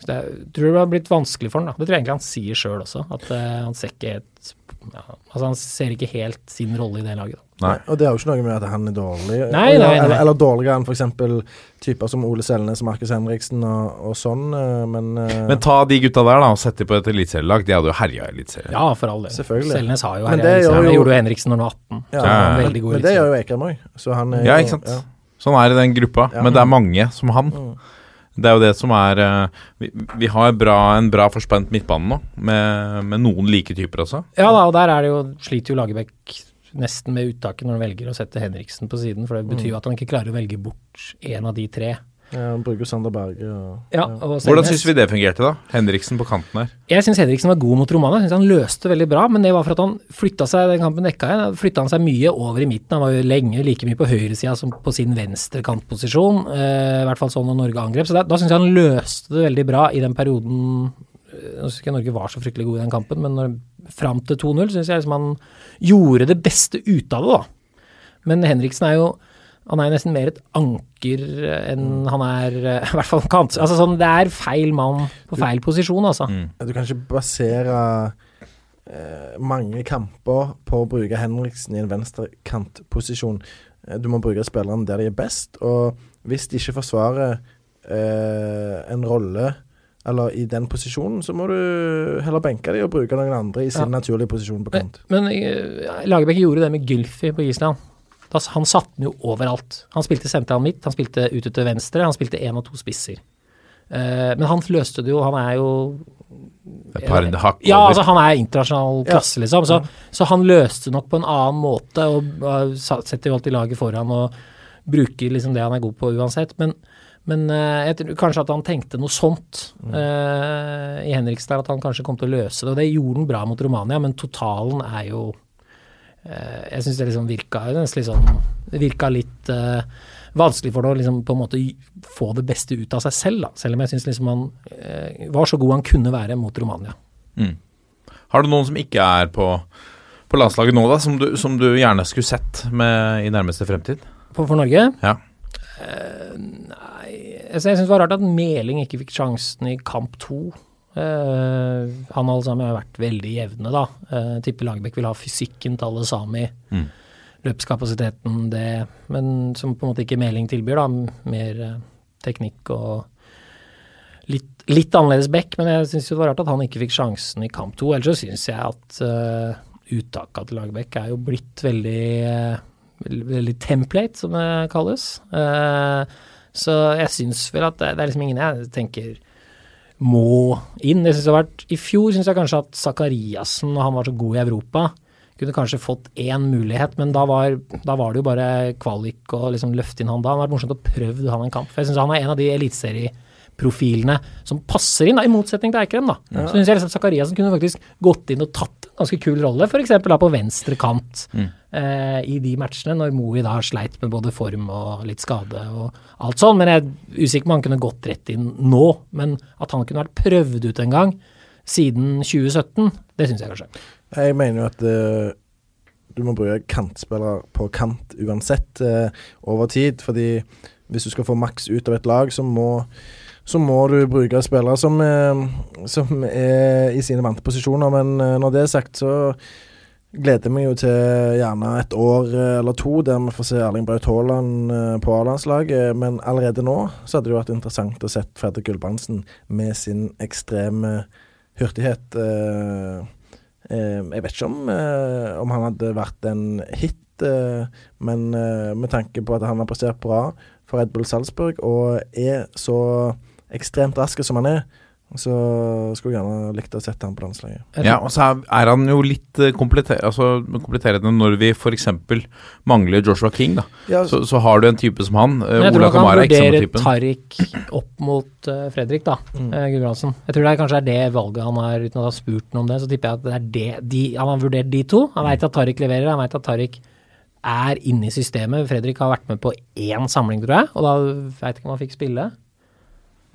så det er, tror det har blitt vanskelig for han da. Det tror jeg egentlig han sier sjøl også. At uh, han ser ikke helt ja, Altså han ser ikke helt sin rolle i det laget. Da. Nei. Og det har jo ikke noe med at han er dårlig Nei, eller, nei, nei. Eller, eller dårligere enn f.eks. typer som Ole Selnes, Markus Henriksen og, og sånn, eh, men, eh, Men ta de gutta der da og sett dem på et eliteserielag. De hadde jo herja i eliteserien. Ja, for all del. Selnes har jo herja i Eliteserien. Det gjorde jo Henriksen når han var 18. ja, Ja, men, god men det gjør jo Ekrem òg. Så han er Ja, ikke sant? ja. Sånn er det i den gruppa. Ja. Men det er mange som han. Mm. Det er jo det som er eh, Vi, vi har bra, en bra forspent midtbane nå, med, med noen like typer også. Ja da, og der er det jo, sliter jo Lagerbäck nesten med uttaket når han velger å sette Henriksen på siden, for det betyr jo at han ikke klarer å velge bort en av de tre. Ja, han bruker Sander Berge og Ja, og Hvordan syns vi det fungerte, da? Henriksen på kanten her. Jeg syns Henriksen var god mot Romania. Jeg synes Han løste veldig bra, men det var for at han flytta seg den kampen dekka igjen. Flytta han seg mye over i midten. Han var jo lenge like mye på høyresida som på sin venstre kantposisjon. Eh, I hvert fall sånn når Norge angrep. Så da, da syns jeg han løste det veldig bra i den perioden eh, Nå syns ikke Norge var så fryktelig god i den kampen, men når, fram til 2-0 syns jeg liksom han gjorde det beste ut av det, da. Men Henriksen er jo han er nesten mer et anker enn han er eh, I hvert fall kant. Altså sånn, det er feil mann på feil posisjon, altså. Du kan ikke basere eh, mange kamper på å bruke Henriksen i en venstrekantposisjon. Eh, du må bruke spillerne der de er best, og hvis de ikke forsvarer eh, en rolle eller i den posisjonen, så må du heller benke dem og bruke noen andre i sin Ja. naturlige posisjon på kant. Men men Lagerbäck gjorde det med Gylfi på Island. Da, han satte den jo overalt. Han spilte sentral midt, han spilte ute til venstre, han spilte én og to spisser. Uh, men han løste det jo, han er jo Et par hakk Ja, altså han er internasjonal klasse, liksom. Så, så han løste nok på en annen måte, og uh, setter jo alltid laget foran og bruker liksom det han er god på uansett. Men, men uh, jeg tror kanskje at han tenkte noe sånt eh, i Henrikstad, der, at han kanskje kom til å løse det. Og det gjorde han bra mot Romania, men totalen er jo Jeg syns det liksom virka sånn Det virka litt uh, vanskelig for det å liksom på en måte få det beste ut av seg selv, da. Selv om jeg syns liksom han uh, var så god han kunne være mot Romania. Har du noen som ikke er på, på landslaget nå, da, som du, som du gjerne skulle sett med i nærmeste fremtid? For, for Norge? Ja. Uh, nei altså Jeg syns det var rart at Meling ikke fikk sjansen i kamp to. Eh, han og alle sammen har vært veldig jevne, da. Uh, tipper Lagerbäck vil ha fysikken til alle sami. Mm. Løpskapasiteten, det. Men som på en måte ikke Meling tilbyr, da. Mer uh, teknikk og litt, litt annerledes back. Men jeg syns det var rart at han ikke fikk sjansen i kamp to. Ellers så syns jeg at uh, uttaka til Lagerbäck er jo blitt veldig uh, veldig, veldig template, som det kalles. Så jeg syns vel at det, det er liksom ingen jeg tenker må inn. Jeg synes det har vært, I fjor syns jeg kanskje at Sakariassen, når han var så god i Europa, kunne kanskje fått én mulighet, men da var, da var det jo bare kvalik og liksom løfte inn han da. Det hadde vært morsomt å prøve han en kamp. For jeg syns han er en av de eliteserieprofilene som passer inn, da, i motsetning til Eikrem. da. Så syns jeg liksom Sakariassen kunne faktisk gått inn og tatt en ganske kul rolle, f.eks. på venstre kant eh, i de matchene, når Moe da sleit med både form og litt skade og alt sånn. Men jeg er usikker på om han kunne gått rett inn nå. Men at han kunne vært prøvd ut en gang siden 2017, det syns jeg kanskje. Jeg mener jo at uh, du må bruke kantspillere på kant uansett uh, over tid. Fordi hvis du skal få maks ut av et lag, så må, så må du bruke spillere som, eh, som er i sine vante posisjoner. Men når det er sagt, så gleder meg jo til gjerne et år eh, eller to der vi får se Erling Braut Haaland eh, på A-landslaget. Men allerede nå så hadde det jo vært interessant å sett Fredrik Gulbrandsen med sin ekstreme hurtighet. eh, Eh, jeg vet ikke om, eh, om han hadde vært en hit, eh, men eh, med tanke på at han har prestert bra for Red Bull Salzburg og er så ekstremt rask som han er, så skulle jeg gjerne likt å sette han på landslaget. Ja, og så er, han jo litt eh, kompletter, altså, kompletterende når vi f.eks. mangler Joshua King. da Ja, så, så har du en type som han. eh, Men jeg tror Ola man kan er ikke samme vurdere typen. Tariq opp mot uh, Fredrik, da. Mm. Uh, Gudbrandsen. Jeg tror det er kanskje er det valget han har, uten at han har spurt noe om det. Så tipper jeg at det er det de, Han har vurdert de to. Han veit at Tariq leverer, han veit at Tariq er inne i systemet. Fredrik har vært med på én samling, tror jeg, og da veit ikke om han fikk spille.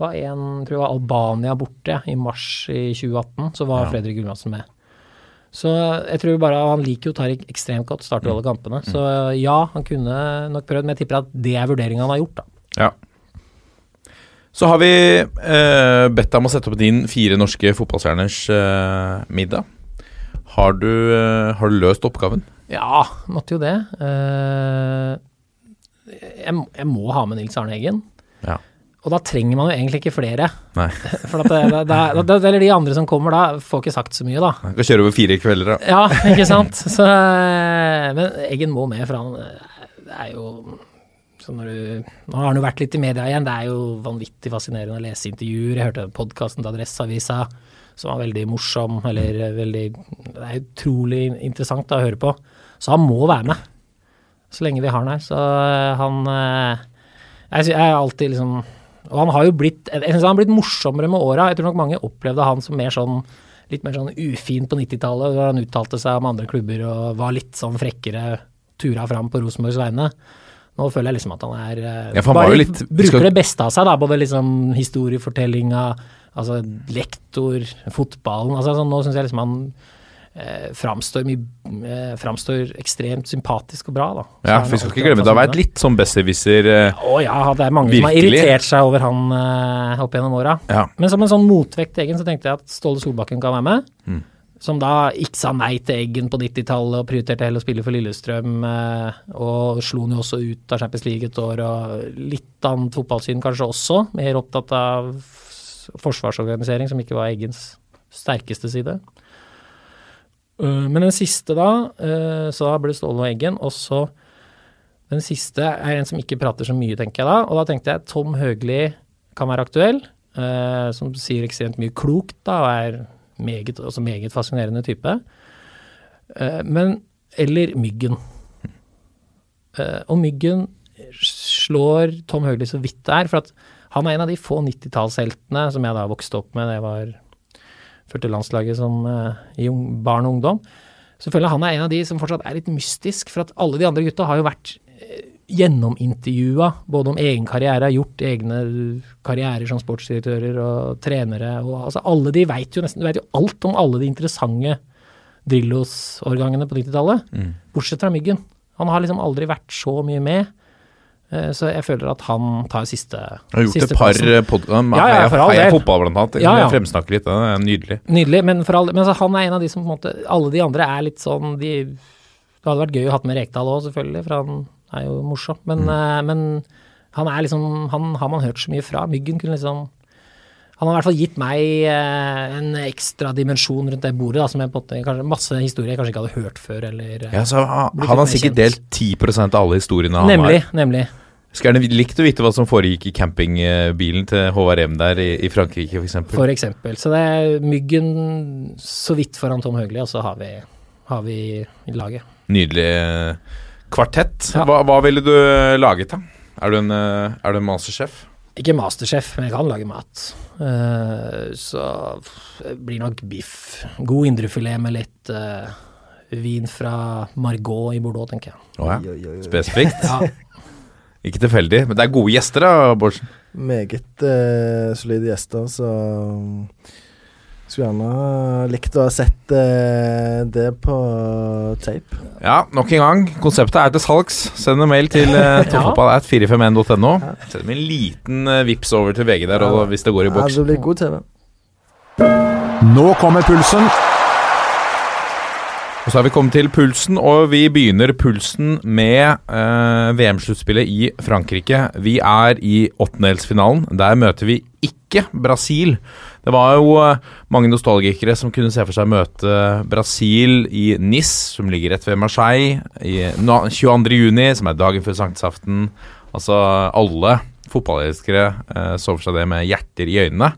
Var en, tror jeg var Albania borte i mars i 2018, så var Ja. Fredrik Gudbrandsen med. Så jeg tror bare Han liker jo Tariq ekstremt godt, starter alle kampene. Så ja, han kunne nok prøvd, men jeg tipper at det er vurderinga han har gjort, da. Ja. Så har vi eh, bedt deg om å sette opp din fire norske fotballstjerners eh, middag. Har du, eh, har du løst oppgaven? Ja, måtte jo det. Eh, jeg, jeg må ha med Nils Arne Eggen. Ja. Og da trenger man jo egentlig ikke flere. Nei. For at det, det, det, eller de andre som kommer da, får ikke sagt så mye, da. Man kan kjøre over fire kvelder, da. Ja, ikke sant. Så, eh, men Eggen må med, for han eh, det er jo så når du, Nå har han jo vært litt i media igjen, det er jo vanvittig fascinerende å lese intervjuer. Jeg hørte podkasten til Adresseavisa som var veldig morsom, eller eh, veldig Det er utrolig interessant da, å høre på. Så han må være med, så lenge vi har han her. Så eh, han eh, Jeg, jeg er alltid liksom Og han har jo blitt Jeg synes han har blitt morsommere med åra. Jeg tror nok mange opplevde han som mer sånn litt mer sånn ufin på 90-tallet, da han uttalte seg om andre klubber og var litt sånn frekkere, tura fram på Rosenborgs vegne. Nå føler jeg liksom at han er eh, Ja, han bare litt- bruker skal- det beste av seg, da. Både liksom historiefortellinga, altså lektor, fotballen. Altså, sånn, nå syns jeg liksom han eh, framstår, eh, framstår ekstremt sympatisk og bra, da. Så Ja, for vi skal ikke glemme, det har vært litt sånn besserwisser eh, Å ja, det er mange som har irritert seg over han eh, opp gjennom åra. Ja. Men som en sånn motvekt til Eggen, så tenkte jeg at Ståle Solbakken kan være med. Mm. Som da ikke sa nei til Eggen på 90-tallet og prioriterte heller å spille for Lillestrøm. Eh, og slo han jo også ut av Champions League et år, og litt annet fotballsyn kanskje også. Mer opptatt av forsvarsorganisering, som ikke var Eggens sterkeste side. Eh, men den siste da, eh, så da ble det Ståle og Eggen, og så den siste er en som ikke prater så mye, tenker jeg da. Og da tenkte jeg Tom Høgli kan være aktuell, eh, som sier ekstremt mye klokt da, og er meget, også meget fascinerende type. Men Eller Myggen. Og Myggen slår Tom Høgli så vidt det er, for han er en av de få 90-tallsheltene som jeg da vokste opp med da jeg var fulgte landslaget som eh, i barn og ungdom. Så føler jeg han er en av de som fortsatt er litt mystisk, for at alle de andre gutta har jo vært eh, gjennomintervjua både om egen karriere, har gjort egne karrierer som sportsdirektører og trenere. og altså Alle de vet jo nesten du vet jo alt om alle de interessante Drillos-årgangene på 90-tallet. Bortsett fra Myggen. Han har liksom aldri vært så mye med. Eh, Så jeg føler at han tar siste Har gjort et par plassen. podkaster. Ja, ja, for Heia del. fotball, blant annet. Ja, ja. jeg fremsnakke litt. Det er nydelig. Nydelig, men, for alle, men altså, han er en av de som på en måte Alle de andre er litt sånn de, Det hadde vært gøy å ha med Rekdal òg, selvfølgelig, for han er jo morsom. Men, eh, men han er liksom Han har man hørt så mye fra. Myggen kunne liksom Han har i hvert fall gitt meg eh, en ekstra dimensjon rundt det bordet, da, som jeg på en måte Masse historier jeg kanskje ikke hadde hørt før, eller Ja, så han, han har sikkert delt 10% av alle historiene han Nemlig, har. nemlig. Skulle gjerne likt å vite hva som foregikk i campingbilen til HRM der i, i Frankrike, f.eks. For eksempel. Så det er Myggen så vidt foran Tom Høgli, og så har vi, har vi laget. Nydelig eh, kvartett. Ja. Hva, hva ville du laget, da? Er du en, eh, er du en mastersjef? Ikke masterchef, men jeg kan lage mat. Uh, så det blir nok biff. God indrefilet med litt uh, vin fra Margot i Bordeaux, tenker jeg. Oh, ja. Spesifikt. Ja, Ikke tilfeldig. Men det er gode gjester, da, Bårdsen. Meget eh, solide gjester, så um, skulle gjerne likt å ha sett eh, det på tape. Ja, nok en gang. Konseptet er til salgs. Send en mail til uh, toppfotballat451.no. Send en liten uh, vips over til VG der og, hvis det går i Ja, boks. det blir god TV. Nå kommer pulsen. Og så har vi kommet til pulsen, og vi begynner pulsen med eh, VM-sluttspillet i Frankrike. Vi er i åttendelsfinalen. Der møter vi ikke Brasil. Det var jo eh, mange nostalgikere som kunne se for seg møte Brasil i Nis, som ligger rett ved Marseille, i nå- 22. juni, som er dagen før sankthansaften. Altså alle fotballelskere eh, så for seg det med hjerter i øynene.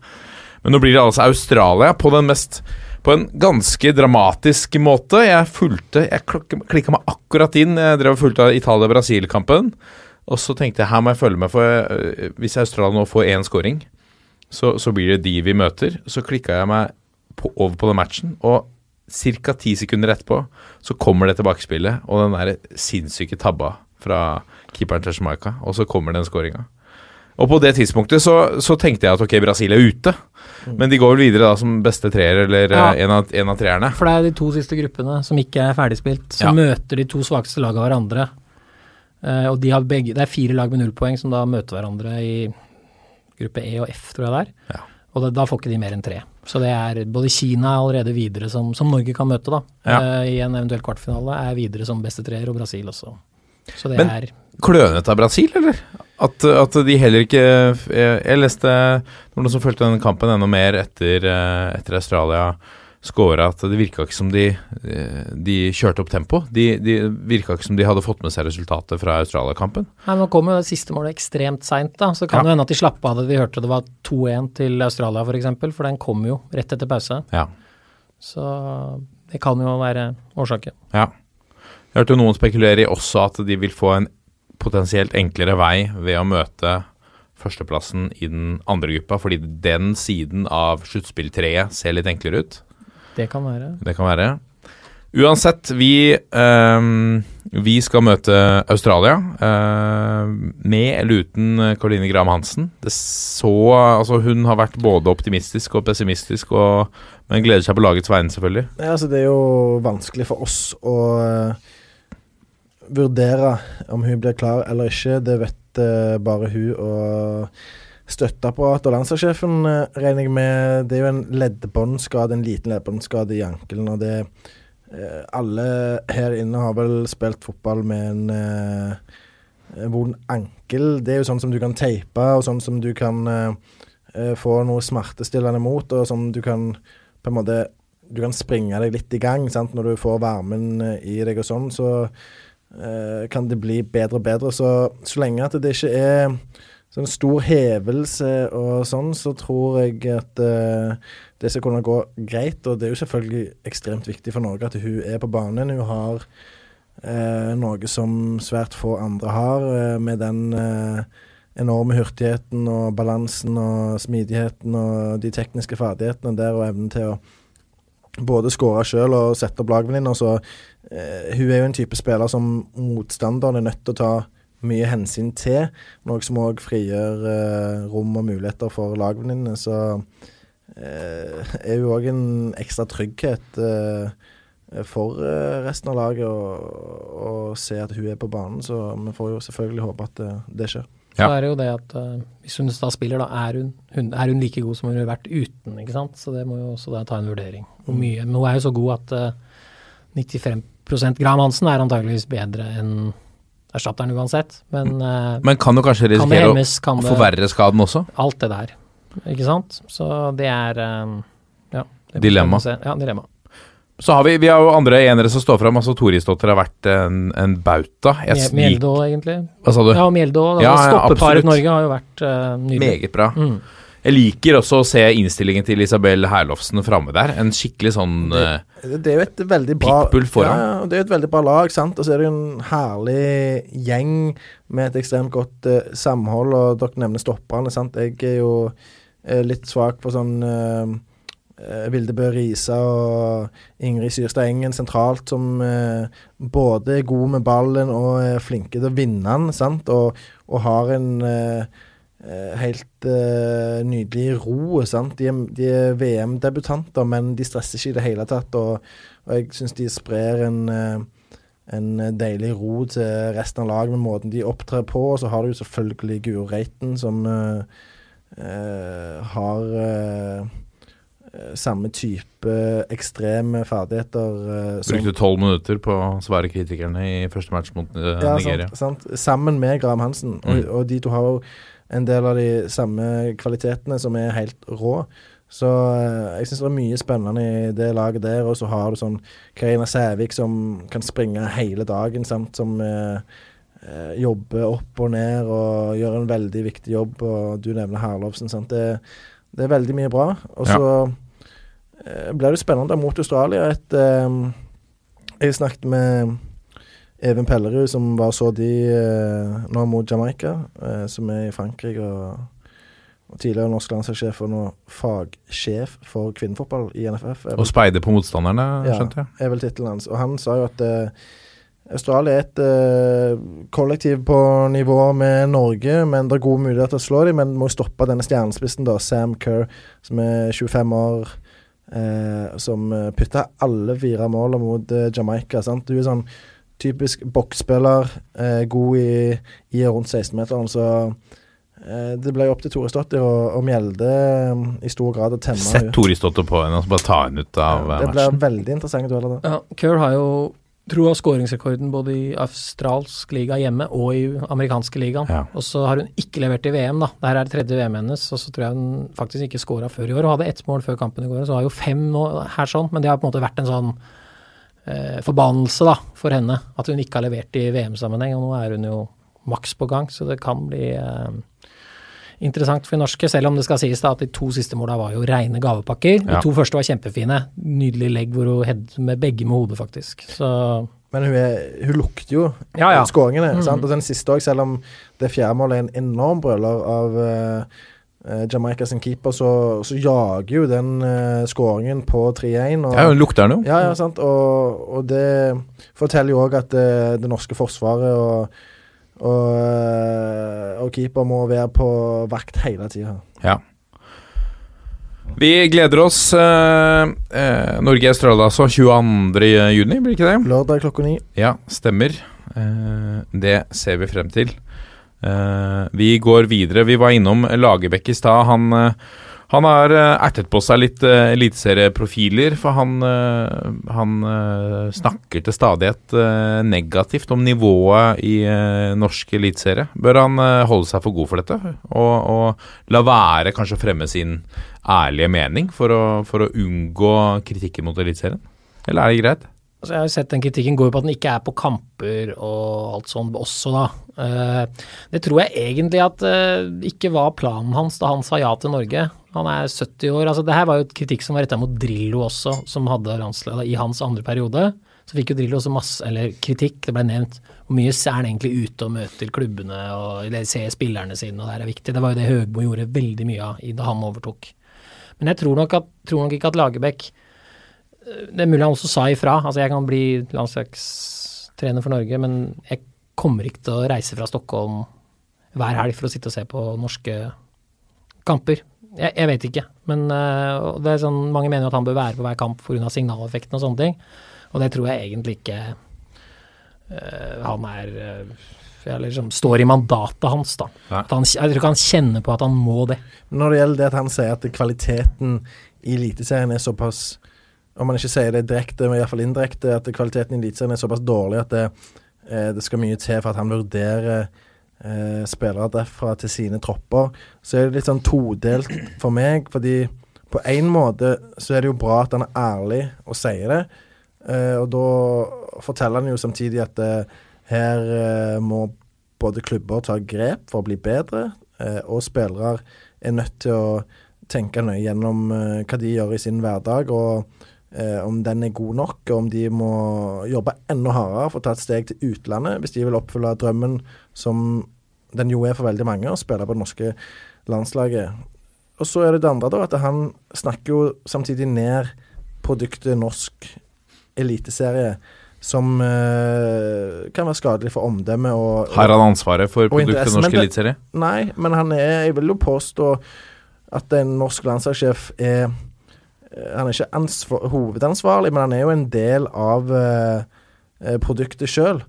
Men nå blir det altså Australia på den mest på en ganske dramatisk måte. Jeg fulgte Jeg klikka meg akkurat inn. Jeg drev og fulgte Italia-Brasil-kampen. Og så tenkte jeg her må jeg følge med, for øh, hvis Australia nå får én scoring, så, så blir det de vi møter. Så klikka jeg meg på, over på den matchen, og ca. ti sekunder etterpå så kommer det tilbakespillet, og den der sinnssyke tabba fra keeperen til Jamaica, og så kommer den scoringa. Og på det tidspunktet så, så tenkte jeg at ok, Brasil er ute. Men de går vel videre da som beste treer, eller Ja. eh, en, av, en av treerne. For det er de to siste gruppene som ikke er ferdigspilt, som Ja. møter de to svakeste lagene hverandre. Eh, og de har begge, det er fire lag med null poeng som da møter hverandre i gruppe E og F, tror jeg det er. Ja. Og da, da får ikke de mer enn tre. Så det er både Kina er allerede videre som, som Norge kan møte, da. Eh, I en eventuell kvartfinale er videre som beste treer, og Brasil også. Så det Men- er Klønete av Brasil, eller? At, at de heller ikke Jeg, jeg leste noen som fulgte denne kampen enda mer etter, eh, etter Australia skåra, at det virka ikke som de, eh, de kjørte opp tempo. De, de virka ikke som de hadde fått med seg resultatet fra Australia-kampen. Nei, Nå kom jo det siste målet ekstremt seint, da. Så det kan Ja. jo hende at de slapp av det vi hørte det var 2-1 til Australia, f.eks. For, eksempel, for den kom jo rett etter pause. Ja. Så det kan jo være årsaken. ja. Jeg hørte noen spekulere i også at de vil få en potensielt enklere vei ved å møte førsteplassen i den andre gruppa, fordi den siden av sluttspilltreet ser litt enklere ut. Det kan være. Det kan være. Uansett, vi, ehm, vi skal møte Australia. eh, med eller uten Caroline Graham Hansen. Det så Altså, hun har vært både optimistisk og pessimistisk, og, men gleder seg på lagets vegne, selvfølgelig. Ja, altså, det er jo vanskelig for oss å eh, vurdere om hun blir klar eller ikke. Det vet uh, bare hun og støtteapparat og landslagssjefen, uh, regner jeg med. Det er jo en leddbåndskade, en liten leddbåndskade i ankelen. og det uh, Alle her inne har vel spilt fotball med en vond ankel. Det er jo sånn som du kan teipe, og sånn som du kan få noe smertestillende mot, og som du kan på en måte Du kan springe deg litt i gang sant? når du får varmen i deg og sånn. Så kan det bli bedre og bedre. Så, så lenge at det ikke er sånn stor hevelse og sånn, så tror jeg at uh, det skal kunne gå greit. Og det er jo selvfølgelig ekstremt viktig for Norge at hun er på banen. Hun har uh, noe som svært få andre har, uh, med den eh, enorme hurtigheten og balansen og smidigheten og de tekniske ferdighetene der og evnen til å både skåre sjøl og sette opp lagvenninner. Så eh, hun er jo en type spiller som motstanderen er nødt til å ta mye hensyn til. Noe som òg frigjør eh, rom og muligheter for lagvenninnene. Så eh, er hun òg en ekstra trygghet eh, for eh, resten av laget å se at hun er på banen. Så vi får jo selvfølgelig håpe at det, det skjer. Så Ja. er det jo det at uh, hvis hun da spiller, da er hun, hun, er hun like god som hun har vært uten, ikke sant. Så det må jo også da ta en vurdering. Hvor mye, men hun er jo så god at uh, 95% Graham Hansen er antageligvis bedre enn erstatteren uansett. Men uh, Men kan du kanskje risikere å hemmes, kan å forverre skaden også? Alt det der. Ikke sant. Så det er eh, ja. det Dilemma. Ja, dilemma. Så har vi, vi har jo andre enere som står fram. Altså Torisdottir har vært en, en bauta. Jeg Mje- Mjeldå, egentlig. Hva sa du? Ja, Mjeldå. Altså, Ja, ja. Stoppeparet Norge har jo vært uh, nydelig. Meget bra. Mm. Jeg liker også å se innstillingen til Isabel Herlofsen framme der. En skikkelig sånn det, Det er jo et veldig bra Pitbull foran. Ja, det er jo et veldig bra lag, sant. Og så er det jo en herlig gjeng med et ekstremt godt uh, samhold, og dere nevner stopperne, sant. Jeg er jo uh, litt svak på sånn eh, eh, Vilde Risa og Ingrid Syrstad Engen sentralt, som eh, både er gode med ballen og er flinke til å vinne den, sant. Og, og har en eh, eh, helt eh, nydelig ro. Sant? De er, er VM-debutanter, men de stresser ikke i det hele tatt. Og, og jeg syns de sprer en, eh, en deilig ro til resten av laget med måten de opptrer på. Og så har du selvfølgelig Guro Reiten, som har samme type ekstreme ferdigheter eh, som Brukte tolv minutter på å svare kritikerne i første match mot eh, ja, Nigeria. sant, sant. Sammen med Graham Hansen. Og, Mm. og de to har jo en del av de samme kvalitetene som er helt rå. Så eh, jeg syns det er mye spennende i det laget der. Og så har du sånn Karina Sævik som kan springe hele dagen, sant, som eh, eh, jobber opp og ned og gjør en veldig viktig jobb. Og du nevner Herlovsen. Sant? Det, det er veldig mye bra. Og så eh, blir det spennende mot Australia. Et, eh, jeg snakket med Even Pellerud, som var så de eh, nå mot Jamaica, eh, som er i Frankrike. og og tidligere norsk landslagssjef og nå fagsjef for kvinnefotball i NFF. Vel, Og speide på motstanderne, skjønte jeg. er vel tittelen hans. Og han sa jo at eh, Australia er et eh, kollektiv på nivå med Norge, men det er gode muligheter til å slå dem. Men må stoppe denne stjernespissen, da, Sam Kerr, som er 25 år, eh, som uh, putta alle fire måla mot eh, Jamaica. sant? Du er sånn typisk boksspiller, eh, god i, i rundt 16-meteren, så eh, det ble opp til Tore Stotter og, og Mjelde eh, i stor grad å temme Sett Tore Torisdottir på henne og så bare ta henne ut av Ja, eh, det blir matchen. veldig interessant dueller da. Ja, Kerr har jo tro har skåringsrekorden både i australsk liga hjemme og i amerikanske ligaen. Ja. Og så har hun ikke levert i VM, da. Dette er det tredje VM hennes, og så tror jeg hun faktisk ikke scora før i år. Hun hadde ett mål før kampen i går, så har hun fem nå her sånn, men det har på en måte vært en sånn eh, forbannelse da, for henne at hun ikke har levert i VM-sammenheng, og nå er hun jo maks på gang, så det kan bli eh, interessant for de norske, selv om det skal sies da at de to siste måla var jo reine gavepakker. Ja. De to første var kjempefine. Nydelig legg hvor hun head med begge med hodet, faktisk. Så Men hun, er, hun lukter jo Ja, ja. skåringene. Mm sant? Og den siste òg, selv om det fjerde målet er en enorm brøler av uh, eh, Jamaica sin keeper, så, så jager jo den uh, skåringen på 3-1. Ja, hun lukter den jo. Ja, ja, sant. Og, og det forteller jo òg at eh, det norske forsvaret og, og, eh, og keeper må være på vakt hele tida. Ja. Vi gleder oss. eh, eh, Norge-Australia altså 22. juni, blir ikke det? Lørdag klokka ni. Ja, stemmer. Eh, det ser vi frem til. Eh, vi går videre. Vi var innom Lagerbäck i stad. Han, eh, han har eh, ertet på seg litt uh, eliteserieprofiler, for han, uh, han uh, snakker til stadighet uh, negativt om nivået i norsk eliteserie. Bør han holde seg for god for dette, og, og la være kanskje å fremme sin ærlige mening for å, for å unngå kritikken mot eliteserien? Eller er det greit? Altså, jeg har sett den kritikken går på at den ikke er på kamper og alt sånt også, da. Det tror jeg egentlig at ikke var planen hans da han sa ja til Norge. Han er 70 år. altså Det her var jo et kritikk som var retta mot Drillo også, som hadde landslaget i hans andre periode. Så fikk jo Drillo også masse, eller kritikk, det ble nevnt. Hvor mye er han egentlig ute og møter klubbene og ser spillerne sine, og det her er viktig. Det var jo det Høgmo gjorde veldig mye av da han overtok. Men jeg tror nok, at, tror nok ikke at Lagerbäck det er mulig han også sa ifra. Altså, jeg kan bli landslagstrener for Norge, men jeg kommer ikke til å reise fra Stockholm hver helg for å sitte og se på norske kamper. Jeg, jeg vet ikke, men øh, det er sånn, mange mener at han bør være på hver kamp pga. signaleffekten og sånne ting. Og det tror jeg egentlig ikke uh, han er uh, eller liksom står i mandatet hans, da. At han, jeg tror ikke han kjenner på at han må det. Når det gjelder det at han sier at kvaliteten i Eliteserien er såpass Om han ikke sier det direkte, men iallfall indirekte, at kvaliteten i Eliteserien er såpass dårlig at det, eh, det skal mye til for at han vurderer eh, spillere derfra til sine tropper, så er det litt sånn todelt for meg. Fordi på én måte så er det jo bra at han er ærlig og sier det. Eh, og da forteller han jo samtidig at eh, her eh, må både klubber ta grep for å bli bedre, eh, og spillere er nødt til å tenke nøye gjennom eh, hva de gjør i sin hverdag, og eh, om den er god nok, og om de må jobbe enda hardere for å ta et steg til utlandet hvis de vil oppfylle drømmen som den jo er for veldig mange, å spille på det norske landslaget. Og så er det det andre, da, at han snakker jo samtidig ned produktet norsk eliteserie, som eh, kan være skadelig for omdømmet og Har han ansvaret for produktet norsk eliteserie? Nei, men han er Jeg vil jo påstå at en norsk landslagssjef er eh, Han er ikke ansvar, hovedansvarlig, men han er jo en del av eh, produktet sjøl.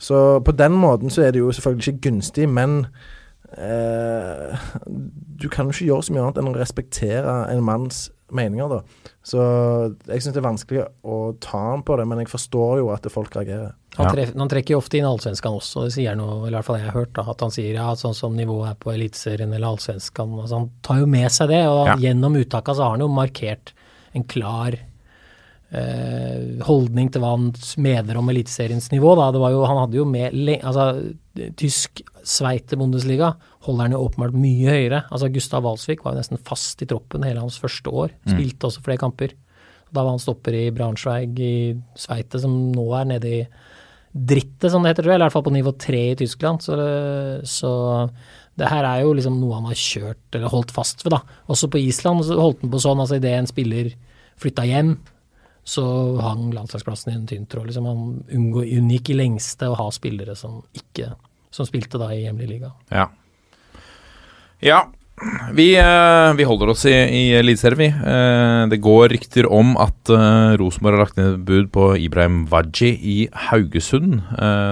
Så på den måten så er det jo selvfølgelig ikke gunstig, men eh, du kan jo ikke gjøre så mye annet enn å respektere en manns meninger, da. Så jeg syns det er vanskelig å ta han på det, men jeg forstår jo at folk reagerer. Han, Ja. treff, han trekker jo ofte inn allsvenskan også, det sier han jo, eller i hvert fall jeg har hørt, da, at han sier ja, sånn som nivået er på Eliteserien eller allsvenskan. Altså, han tar jo med seg det, og Ja. gjennom uttaka så har han jo markert en klar holdning til hva han mener om Eliteseriens nivå. Da. Det var jo, han hadde jo med altså, Tysk Sveite Bundesliga holder han jo åpenbart mye høyere. Altså Gustav Walsvik var jo nesten fast i troppen hele hans første år. Spilte også flere kamper. Da var han stopper i Braunschweig i Sveite, som nå er nede i drittet, som det heter, tror jeg. Eller i hvert fall på nivå tre i Tyskland. Så, så det her er jo liksom noe han har kjørt, eller holdt fast ved, da. Også på Island så holdt han på sånn, altså idet en spiller flytta hjem, så hang landslagsplassen i en tynn tråd. Liksom han unngå, unngikk i lengste å ha spillere som ikke som spilte da i hjemlig liga. Ja. Ja. Vi, eh, vi holder oss i, i Eliteserien, vi. Eh, det går rykter om at eh, Rosenborg har lagt ned bud på Ibrahim Waji i Haugesund.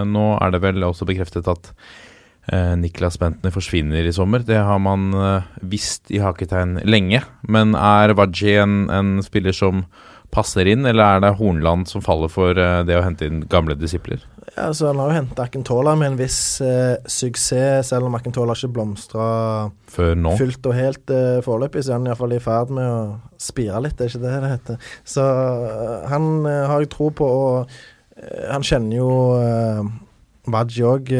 Nå er det vel også bekreftet at Niklas Bentner forsvinner i sommer. Det har man visst i haketegn lenge. Men er Waji en, en spiller som passer inn, eller er det Hornland som faller for eh, det å hente inn gamle disipler? Ja, så Han har jo henta Akintola med en viss eh, suksess, selv om Akintola ikke blomstra fullt og helt eh, foreløpig, så er han iallfall i ferd med å spire litt, det er ikke det det heter. Så eh, han eh, har jeg tro på, og eh, han kjenner jo Waji òg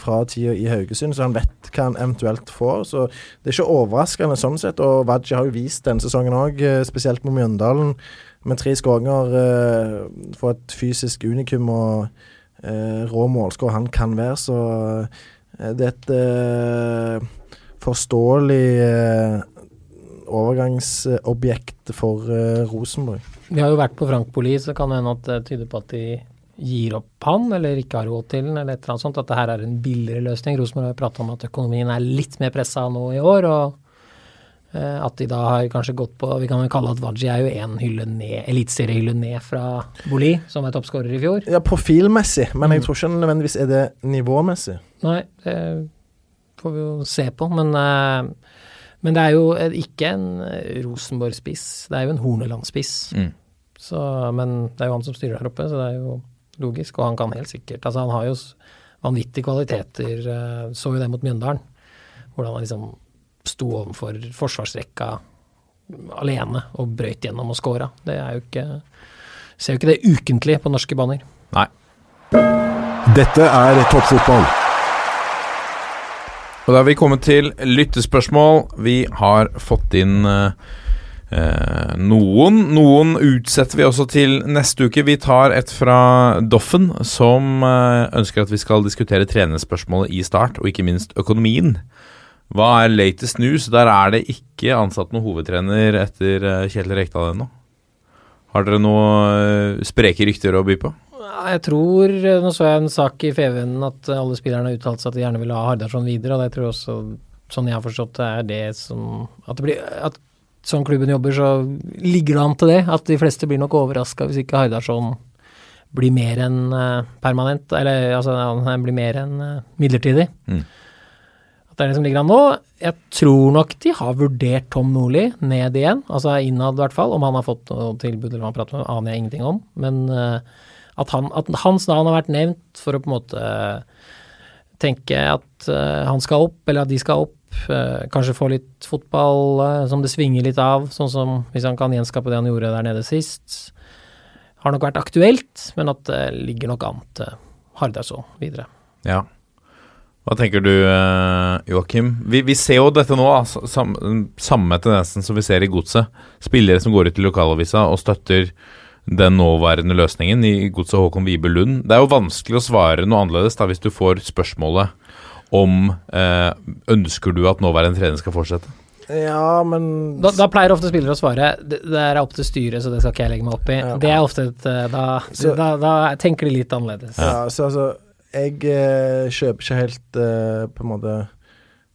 fra tida i Haugesund, så han vet hva han eventuelt får. Så det er ikke overraskende sånn sett, og Wadji har jo vist denne sesongen òg, spesielt med Mjøndalen, med tre skåringer eh, for et fysisk unikum og eh, rå målskår han kan være, så eh, det er et eh, forståelig eh, overgangsobjekt for eh, Rosenborg. Vi har jo vært på Frank Poli, så kan det hende at det tyder på at de gir opp han, eller ikke har råd til den, eller et eller annet sånt. At det her er en billigere løsning. Rosenborg har prata om at økonomien er litt mer pressa nå i år, og eh, at de da har kanskje gått på Vi kan jo kalle at Wadji er jo én hylle ned, eliteseriehylle ned fra Boli, som er toppskårer i fjor. Ja, profilmessig, men jeg tror ikke nødvendigvis er det nivåmessig. Nei, det får vi jo se på, men eh, men det er jo ikke en Rosenborg-spiss, det er jo en Horneland-spiss. Mm. Men det er jo han som styrer der oppe, så det er jo logisk. Og han kan helt sikkert Altså, han har jo vanvittige kvaliteter. eh, Så jo det mot Mjøndalen, hvordan han liksom sto overfor forsvarsrekka alene og brøyt gjennom og scora. Det er jo ikke Ser jo ikke det ukentlig på norske baner. Nei. Dette er toppfotball. Og da har vi kommet til lyttespørsmål. Vi har fått inn eh, eh, noen. Noen utsetter vi også til neste uke. Vi tar et fra Doffen, som eh, ønsker at vi skal diskutere trenerspørsmålet i start, og ikke minst økonomien. Hva er latest news? Der er det ikke ansatt noen hovedtrener etter eh, Kjell Rekdal ennå. Har dere noen eh, spreke rykter å by på? Jeg tror Nå så jeg en sak i FVN at alle spillerne har uttalt seg at de gjerne vil ha Hardarson videre, og jeg tror også, sånn jeg har forstått det, er det som At det blir at sånn klubben jobber, så ligger det an til det. At de fleste blir nok overraska hvis ikke Hardarson blir mer enn eh, permanent, eller altså han blir mer enn eh, midlertidig. Mm. At det er det som ligger an nå. Jeg tror nok de har vurdert Tom Nordli ned igjen, altså innad i hvert fall. Om han har fått noe tilbud eller hva han prater med, aner jeg ingenting om. Men eh, at, han, at hans navn har vært nevnt for å på en måte tenke at han skal opp, eller at de skal opp. Eh, kanskje få litt fotball eh, som det svinger litt av, sånn som hvis han kan gjenskape det han gjorde der nede sist. Har nok vært aktuelt, men at det ligger nok an til så videre. Ja. Hva tenker du, eh, Joakim? Vi, vi ser jo dette nå, sam, samme tendensen som vi ser i Godset. Spillere som går ut i lokalavisa og støtter den nåværende løsningen i Godset Håkon Wibe Lund. Det er jo vanskelig å svare noe annerledes da hvis du får spørsmålet om eh, ønsker du at nåværende trener skal fortsette. Ja, men Da, da pleier ofte spillere å svare det, det er opp til styret, så det skal ikke jeg legge meg opp i. Ja. Det er ofte et eh, da, Så- da, da tenker de litt annerledes. Ja, så altså Jeg eh, kjøper ikke helt eh, på en måte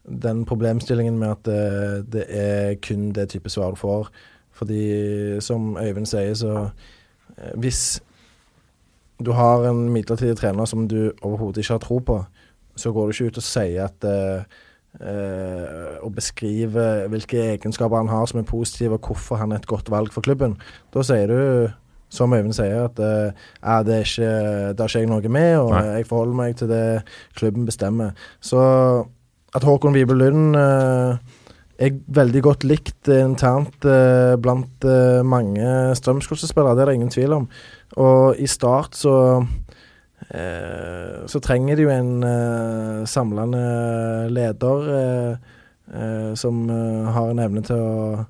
den problemstillingen med at det, det er kun det type svar du får. Fordi som Øyvind sier, så Hvis du har en midlertidig trener som du overhodet ikke har tro på, så går du ikke ut og sier at uh, og beskriver hvilke egenskaper han har som er positive, og hvorfor han er et godt valg for klubben. Da sier du som Øyvind sier, at uh, det, er ikke, det har ikke jeg noe med, og Nei. jeg forholder meg til det klubben bestemmer. Så at Håkon Wibe Lund er veldig godt likt internt eh, blant eh, mange Strømsgodset-spillere, det er det ingen tvil om. Og i start så så trenger de jo en eh, samlende leder eh, eh, som har en evne til å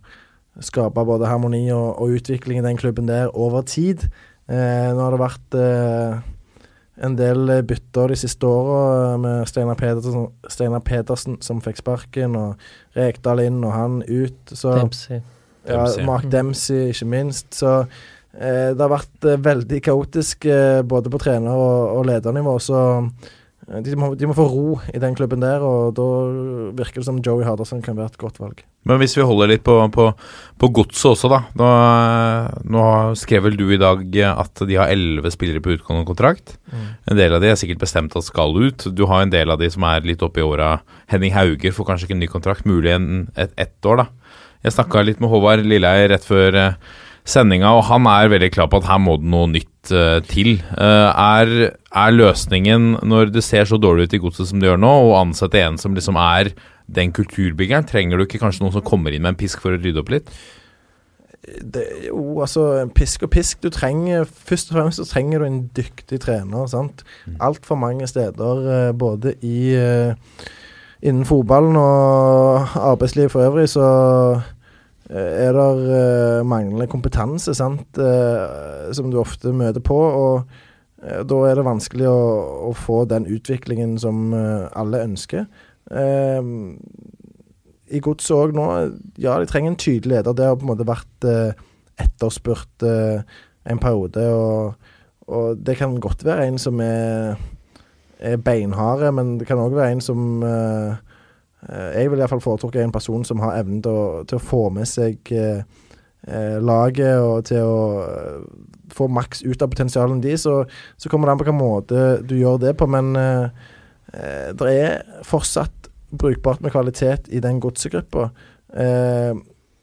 skape både harmoni og, og utvikling i den klubben der over tid. Eh, nå har det vært en del bytter de siste åra med Steinar Pedersen, Steinar Pedersen som fikk sparken, og Rekdal inn og han ut. Så, Dempsey. ja, Dempsey. Mark Dempsey, ikke minst. Så det har vært eh, veldig kaotisk eh, både på trener- og, og ledernivå. Så eh, de må, de må få ro i den klubben der, og da virker det som Joey Harderson kan være et godt valg. Men hvis vi holder litt på, på, på godset også, da. Nå, nå skrev vel du i dag at de har elleve spillere på utgående kontrakt. En del av de er sikkert bestemt at skal ut. Du har en del av de som er litt oppe i åra. Henning Hauger får kanskje ikke en ny kontrakt, mulig en, et, ett år, da. Jeg snakka litt med Håvard Lilleheie rett før eh, sendinga, og han er veldig klar på at her må det noe nytt uh, til. Uh, er, er løsningen, når det ser så dårlig ut i godset som det gjør nå, å ansette en som liksom er den kulturbyggeren? Trenger du ikke kanskje noen som kommer inn med en pisk for å rydde opp litt? det, jo, altså pisk og pisk. Du trenger Først og fremst så trenger du en dyktig trener. sant? Altfor mange steder, eh, både i innen fotballen og arbeidslivet for øvrig, så er det eh, manglende kompetanse, sant, eh, som du ofte møter på. og eh, da er det vanskelig å, å få den utviklingen som eh, alle ønsker. Eh, I godset òg nå, ja, de trenger en tydelig leder. Det har på en måte vært eh, etterspurt eh, en periode. Og, og det kan godt være en som er, er beinharde, men det kan òg være en som eh, eh, Jeg vil iallfall foretrukket en person som har evnen til å, til å få med seg eh, eh, laget og til å eh, få maks ut av potensialet de, så, så kommer det an på hvilken måte du gjør det på. Men eh, eh, det er fortsatt brukbart med kvalitet i den godsegruppa. Eh,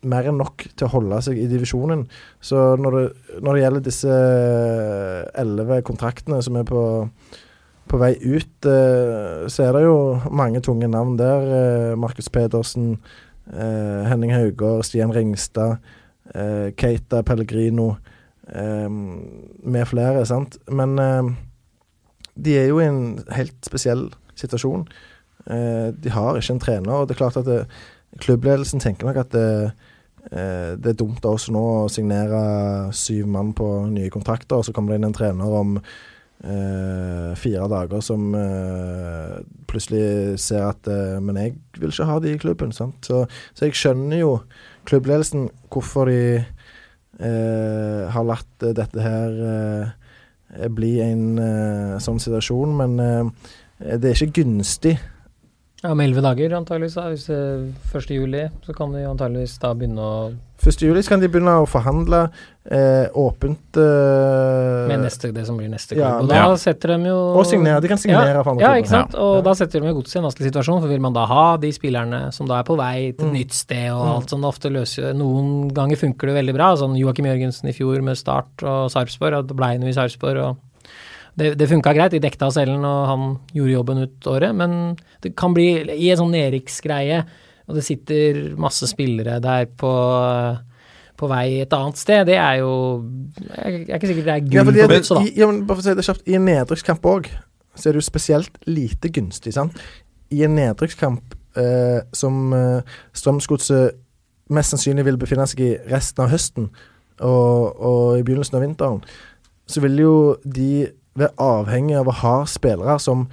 mer enn nok til å holde seg i divisjonen. Så når det, når det gjelder disse elleve kontraktene som er på, på vei ut, eh, så er det jo mange tunge navn der. Eh, Markus Pedersen, eh, Henning Haugård, Stian Ringstad, eh, Keita Pellegrino eh, med flere, sant. Men eh, de er jo i en helt spesiell situasjon. Eh, de har ikke en trener, og det er klart at det, klubbledelsen tenker nok at det, det er dumt også nå å signere syv mann på nye kontrakter, og så kommer det inn en trener om eh, fire dager som uh, plutselig ser at uh, Men jeg vil ikke ha de i klubben. Sant? Så, så jeg skjønner jo klubbledelsen hvorfor de har latt dette her bli en sånn situasjon, men det er ikke gunstig. Ja, Om elleve dager, antageligvis. da. Hvis det er 1. juli, så kan de antageligvis da begynne å 1. juli kan de begynne å forhandle eh, åpent eh, Med neste, det som blir neste klubb. ja, og da ja. setter de jo Og signere. De kan signere ja, for andre Ja, ikke sant. Og da setter de jo godset i en vanskelig situasjon, for vil man da ha de spillerne som da er på vei til et Mm. nytt sted og Mm. alt sånt, ofte løser Noen ganger funker det veldig bra, sånn Joakim Jørgensen i fjor med Start og Sarpsborg, og det ble noe i Sarpsborg og det, det funka greit, de dekta cellen og han gjorde jobben ut året, men det kan bli i en sånn nedrykksgreie, og det sitter masse spillere der på på vei et annet sted, det er jo Jeg er ikke sikker det er Ja, gull fordi for at- godset, da. i, ja, men bare for å si det kjapt, I en nedrykkskamp òg, så er det jo spesielt lite gunstig. sant? I en nedrykkskamp eh, som eh, Strømsgodset mest sannsynlig vil befinne seg i resten av høsten og, og i begynnelsen av vinteren, så vil jo de være avhengig av å ha spillere som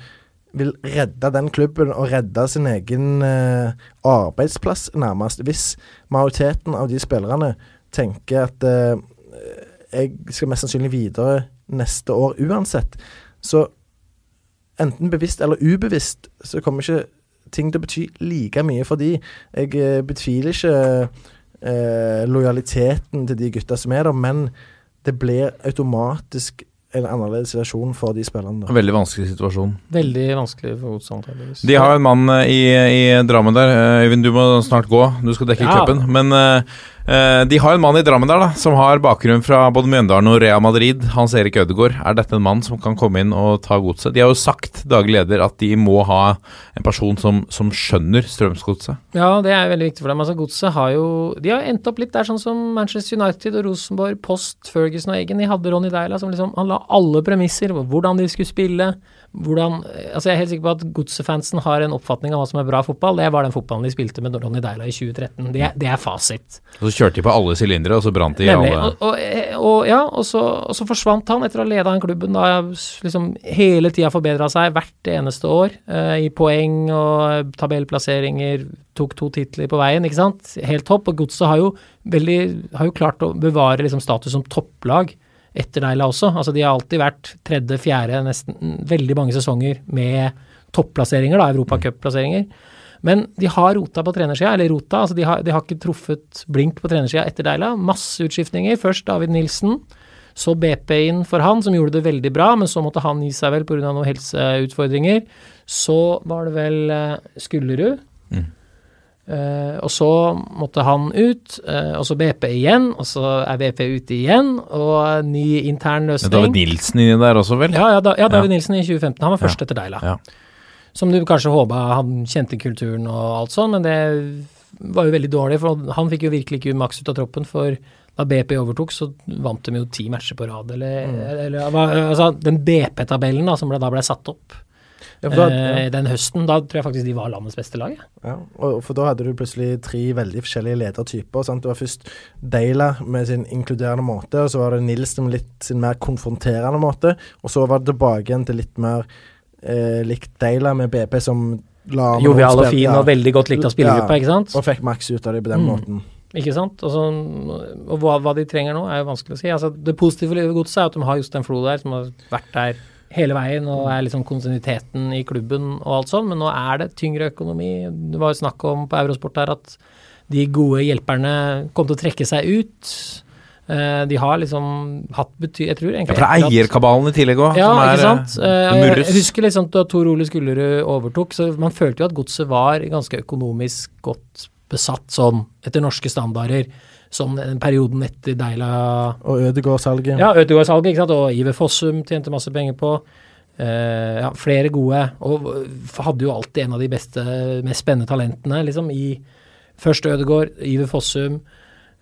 vil redde den klubben og redde sin egen eh, arbeidsplass, nærmest. Hvis majoriteten av de spillerne tenker at eh, jeg skal mest sannsynlig videre neste år uansett, så enten bevisst eller ubevisst så kommer ikke ting til å bety like mye for de. Jeg eh, betviler ikke eh, lojaliteten til de gutta som er der, men det blir automatisk en annerledes situasjon for de spillerne. da. Veldig vanskelig situasjon. Veldig vanskelig for godset. De har en mann eh, i, i Drammen der. Eh, Øyvind, du må snart gå. Du skal dekke Ja. cupen. Men eh, de har en mann i Drammen der da som har bakgrunn fra både Mjøndalen og Rea Madrid. Hans Erik Ødegaard. Er dette en mann som kan komme inn og ta godset? De har jo sagt, daglig leder, at de må ha en person som, som skjønner Strømsgodset. Ja, det er veldig viktig for dem. Altså, Godset har jo De har endt opp litt der sånn som Manchester United og Rosenborg post Ferguson og Eggen. De hadde Ronny Deila som liksom Han la alle premisser hvordan de skulle spille. Hvordan Altså, jeg er helt sikker på at godsefansen har en oppfatning av hva som er bra fotball. Det var den fotballen de spilte med Ronny Deila i 2013. Det, det er fasit. Og så kjørte de på alle sylindere, og så brant de i Nemlig. alle Og, og, og, ja, og så, og så forsvant han etter å ha leda den klubben da liksom hele tida forbedra seg hvert eneste år. eh, I poeng og tabellplasseringer. Tok to titler på veien, ikke sant. Helt topp. Og Godset har har jo klart å bevare liksom status som topplag etter Deila også. Altså De har alltid vært tredje, fjerde, nesten veldig mange sesonger med topplasseringer, da, europacupplasseringer. Men de har rota på trenersida, eller rota, altså de har, de har ikke truffet blink på trenersida etter Deila. Masse utskiftninger. Først David Nilsen, så BP inn for han, som gjorde det veldig bra, men så måtte han gi seg vel pga. noen helseutfordringer. Så var det vel eh, Skullerud. Mm. Eh, og så måtte han ut, uh, og så BP igjen, og så er BP ute igjen, og ny intern løsning. David Nilsen inni der også, vel? Ja, ja, da, ja David Ja. Nilsen i 2015. Han var først etter deg, Ja. Som du kanskje håpa han kjente kulturen og alt sånn, men det var jo veldig dårlig, for han fikk jo virkelig ikke maks ut av troppen. For da BP overtok, så vant de jo ti matcher på rad, eller, eller altså, Den BP-tabellen som ble, da ble satt opp. Ja, da, ja. den høsten. Da tror jeg faktisk de var landets beste lag. ja, og, for da hadde du plutselig tre veldig forskjellige ledertyper. Sant? Det var først Deila med sin inkluderende måte, og så var det Nils med litt sin mer konfronterende måte. Og så var det tilbake igjen til litt mer eh, likt Deila med BP som la med Jovial noen og spill- fin og veldig godt likt av spillergruppa, ikke sant? Og fikk maks ut av det på den Mm. måten. Ikke sant? Og, så, og hva, hva de trenger nå, er jo vanskelig å si. Altså, det positive for godset er at de har Jostein Flo der, som har vært der hele veien og er liksom kontinuiteten i klubben og alt sånn, men nå er det tyngre økonomi. Det var jo snakk om på Eurosport her at de gode hjelperne kom til å trekke seg ut. Eh, de har liksom hatt bety... Jeg tror Ja, egentlig for det er eierkabalen i tillegg òg, ja, som er ikke sant. eh, Eh, murres. jeg husker liksom da Tor Ole Skullerud overtok, så man følte jo at godset var ganske økonomisk godt besatt sånn etter norske standarder. Som den perioden etter Deila Og Ødegård-salget. Ja, Ødegård-salget. ikke sant, og Iver Fossum tjente masse penger på. Uh, ja, flere gode. Og hadde jo alltid en av de beste, mest spennende talentene, liksom, i først Ødegård, Iver Fossum.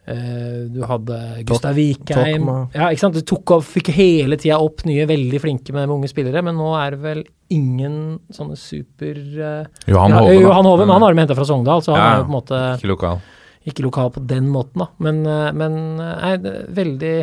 Uh, du hadde Gustav Vikheim. Ja, ikke sant. Du tok opp, fikk hele tida opp nye, veldig flinke med unge spillere, men nå er det vel ingen sånne super uh, Johan ja, Hove. Johan Hove, men han har de henta fra Sogndal, så han Ja, er jo på en måte Ikke lokal. Ikke lokal på den måten, da. Men, eh, men eh, nei, veldig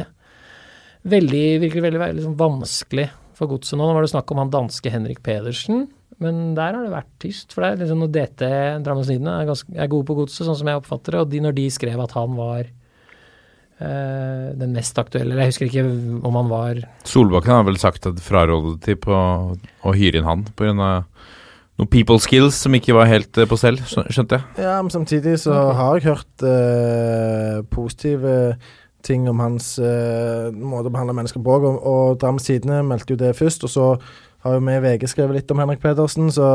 Veldig, virkelig veldig, veldig liksom vanskelig for godset nå. Nå var det snakk om han danske Henrik Pedersen, men der har det vært tyst. For det er liksom når DT Drammens Tidende er, er gode på godset, sånn som jeg oppfatter det, og de, når de skrev at han var eh, den mest aktuelle Jeg husker ikke om han var Solbakken har vel sagt at frarådet til på å hyre inn han pga. Noen people skills som ikke var helt eh, på stell, skjønte jeg. Ja, men samtidig så har jeg hørt uh, positive ting om hans uh, måte å behandle mennesker på. Og, og Drams Tidende meldte jo det først, og så har jo vi i VG skrevet litt om Henrik Pedersen, så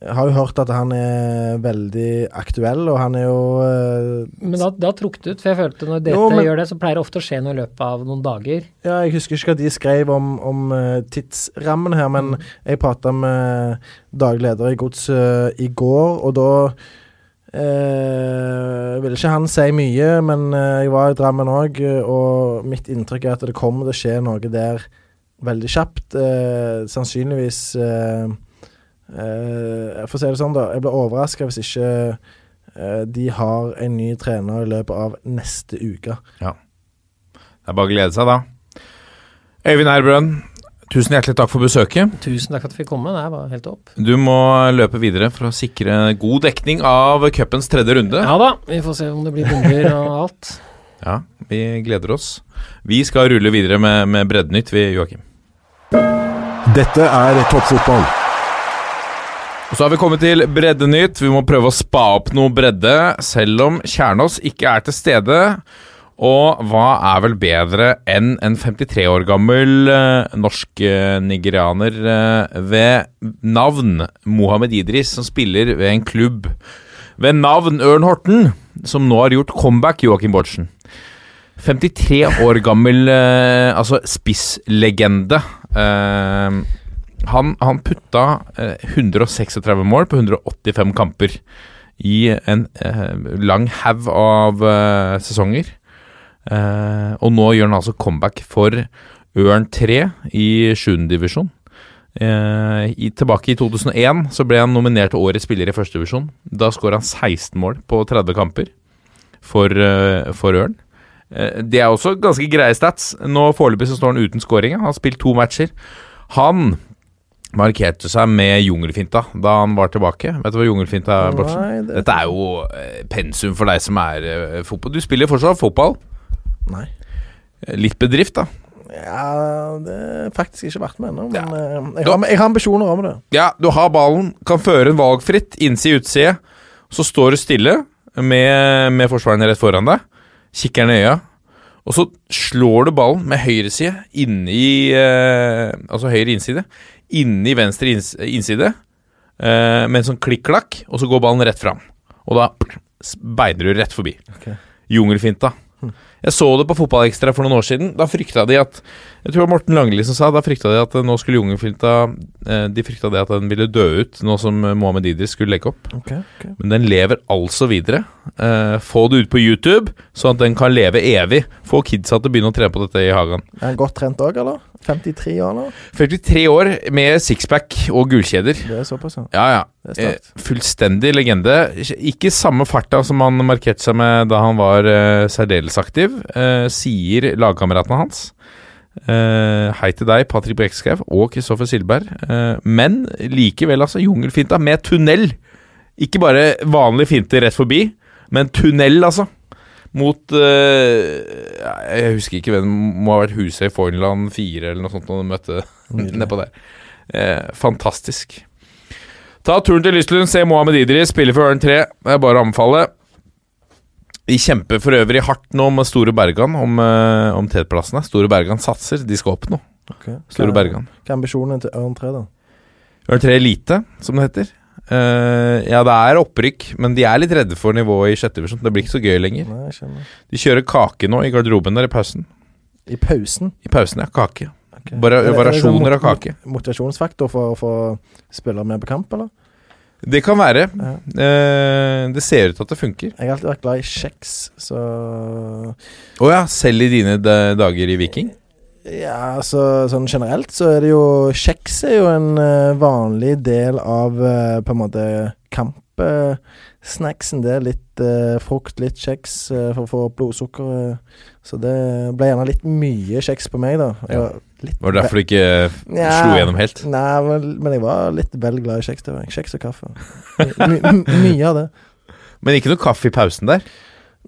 jeg har jo hørt at han er veldig aktuell, og han er jo uh, Men da, da trukket ut, for jeg følte når DT Jo, men- gjør det, så pleier det ofte å skje noe i løpet av noen dager. Ja, jeg husker ikke hva de skrev om, om eh, tidsrammen her, men jeg prata med daglig leder i Godset i går, og da eh, ville ikke han si mye, men eh, jeg var i Drammen òg, og mitt inntrykk er at det kommer til å skje noe der veldig kjapt. Eh, sannsynligvis eh, For å si det sånn, da. Jeg blir overraska hvis ikke eh, de har en ny trener i løpet av neste uke. Det er bare å glede seg, da. Øyvind Erbrønn, tusen hjertelig takk for besøket. Tusen takk for at du fikk komme, det var helt topp. Du må løpe videre for å sikre god dekning av cupens tredje runde. Ja da, vi får se om det blir bomber og alt. Ja, vi gleder oss. Vi skal rulle videre med, med Breddenytt, vi, Joakim. Dette er toppfotball. Og så har vi kommet til Breddenytt. Vi må prøve å spa opp noe bredde, selv om Kjernås ikke er til stede. Og hva er vel bedre enn en 53 år gammel eh, norsk-nigerianer eh, ved navn Mohammed Idris, som spiller ved en klubb ved navn Ørn Horten, som nå har gjort comeback, Joakim Bårdsen. 53 år gammel eh, altså spisslegende. Eh, han, han putta eh, 136 mål på 185 kamper i en eh, lang haug av eh, sesonger. Eh, og nå gjør han altså comeback for Ørn 3 i 7. divisjon. Eh, i, tilbake i 2001 så ble han nominert til årets spiller i 1. divisjon. Da skåra han 16 mål på 30 kamper for, eh, for Ørn. Eh, det er også ganske greie stats. Nå Foreløpig så står han uten skåring. Han har spilt to matcher. Han markerte seg med jungelfinta da han var tilbake. Vet du hva jungelfinta er, Bortsen? Det, Dette er jo eh, pensum for deg som er uh, fotball. Du spiller fortsatt fotball. nei. Eh, Litt bedrift, da. Ja, det har faktisk ikke vært med ennå, men Ja. jeg, har, jeg har ambisjoner om det. Ja, du har ballen, kan føre en valgfritt, innside, utside. Så står du stille med, med forsvarerne rett foran deg, kikker ned i øya, og så slår du ballen med høyreside inni eh, Altså høyre innside, inni venstre innside, uh, med en sånn klikk-klakk, og så går ballen rett fram. Og da beiner du rett forbi. Okay. Jungelfinta. Jeg så det på Fotballekstra for noen år siden. Da frykta de at Jeg tror Morten Langli som sa Da frykta de at eh, nå skulle jungelfinta eh, De frykta det at den ville dø ut nå som eh, Mohammed Idris skulle legge opp. Ok, okay. Men den lever altså videre. Få det ut på YouTube, sånn at den kan leve evig. Få kidsa til å begynne å trene på dette i hagen. Er han godt trent òg, eller? 53 år nå? 43 år med sixpack og gullkjeder. Det er såpass, ja. Ja, ja. Fullstendig legende. Ikke samme farta som han markerte seg med da han var eh, særdeles aktiv, eh, sier lagkameratene hans. Eh, hei til deg, Patrick Bekkeskaug og Kristoffer Silberg. Eh, men likevel, altså. Jungelfinta med tunnel. Ikke bare vanlig finte rett forbi, men tunnel, altså. Mot uh, Jeg husker ikke hvem Må ha vært Huset i Fornland 4 eller noe sånt da de møtte nedpå der. Fantastisk. Ta turen til Lyslund, se Mohammed Idris spille for Ørn 3. Det er bare å anbefale. Vi kjemper for øvrig hardt nå med Store Bergan om, uh, om tetplassene. Store Bergan satser, de skal opp nå. Okay. Store Bergan. Hva er ambisjonen til Ørn 3, da? Ørn 3 Elite, som det heter. Uh, ja, det er opprykk, men de er litt redde for nivået i sjette divisjon. Det blir ikke så gøy lenger. Nei. De kjører kake nå i garderoben der i pausen. I pausen? I pausen, ja. Kake. Okay. Bare det variasjoner sånn av kake. Motivasjonsfaktor for å få mer med på kamp, eller? Det kan være. Ja. Eh, det ser ut til at det funker. Jeg har alltid vært glad i kjeks, så Å ja, selv i dine dager i Viking? Ja, altså sånn generelt så er det jo Kjeks er jo en eh, vanlig del av eh, på en måte kampsnacksen. det er litt eh, frukt, litt kjeks eh, for å få blodsukker. eh. så det ble gjerne litt mye kjeks på meg, da. Jeg Ja. Var litt Var det derfor du ikke Ja. slo gjennom helt? Nei, men, men jeg var litt vel glad i kjeks. Kjeks og kaffe. My, my, mye av det. Men ikke noe kaffe i pausen der?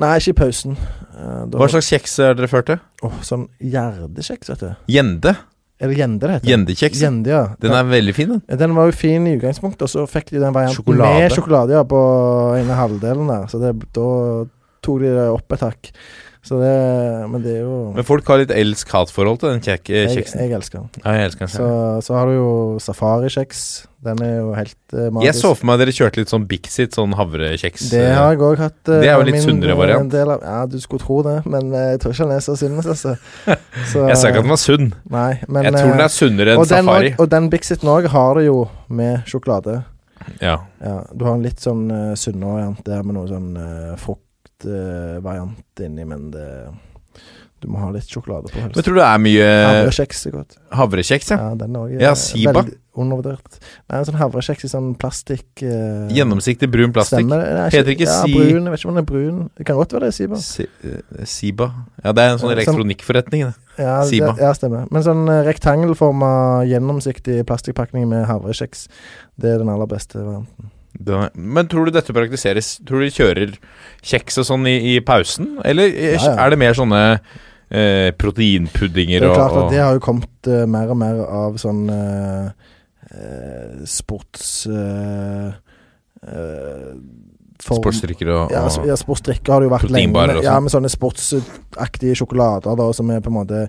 Nei, ikke i pausen. Uh, Hva slags kjeks har dere ført til? Åh, sånn gjerdekjeks, vet du. Gjende? Eller gjende, det heter. Gjendekjeks? Gjende, ja. Den er veldig fin, den. Ja, Den var jo fin i utgangspunktet, og så fikk de den varianten Sjokolade. med sjokolade ja, på ene halvdelen der. Så det, da tok de det opp et hakk. Så det Men det er jo Men folk har litt elsk-hat-forhold til den kjek kjeksen. jeg elsker den. Ja, jeg elsker den. Så, så har du jo safarikjeks. Den er jo helt uh, magisk. Jeg så for meg dere kjørte litt sånn Bixit, sånn havrekjeks. Det har jeg òg hatt. Uh, Det er jo litt min, sunnere eh, variant. Del av, ja, du skulle tro det, men eh, jeg tror ikke den er så sunn. Altså. Så, Jeg sa ikke at den var sunn. Nei, men jeg tror den eh, er sunnere enn Safari. og, den Bixiten òg har det jo med sjokolade. Ja. Ja, du har en litt sånn uh, sunnere variant der med noe sånn uh, fruktvariant inni, men det Du må ha litt sjokolade på. helst. Men tror du det er mye Havrekjeks er godt. havrekjeks, ja? Ja, den òg. Ja, Siba. Undervurdert. Nei, en sånn havrekjeks i sånn plastikk uh, Gjennomsiktig brun plastikk. Stemmer. det? Heter ikke ja, Si- brun. Jeg vet ikke om den er brun. Det kan godt være det er Siba. Si, eh, Siba. Ja, det er en sånn sånn- elektronikkforretning. det. Ja, Siba. Det, ja, stemmer. Men sånn uh, rektangelforma, gjennomsiktig plastikkpakning med havrekjeks, det er den aller beste varianten. Da- Men tror du dette praktiseres? Tror du de kjører kjeks og sånn i, i pausen? Eller eh, Ja, ja. er det mer sånne eh, proteinpuddinger Det er klart og, klart at det har jo kommet uh, mer og mer av sånn eh, sports... Uh, eh, sportsdrikker og, Ja, og ja, ja, sportsdrikker har det jo vært lenge. Med, ja, sånn. med sånne sportsaktige sjokolader da, som er på en måte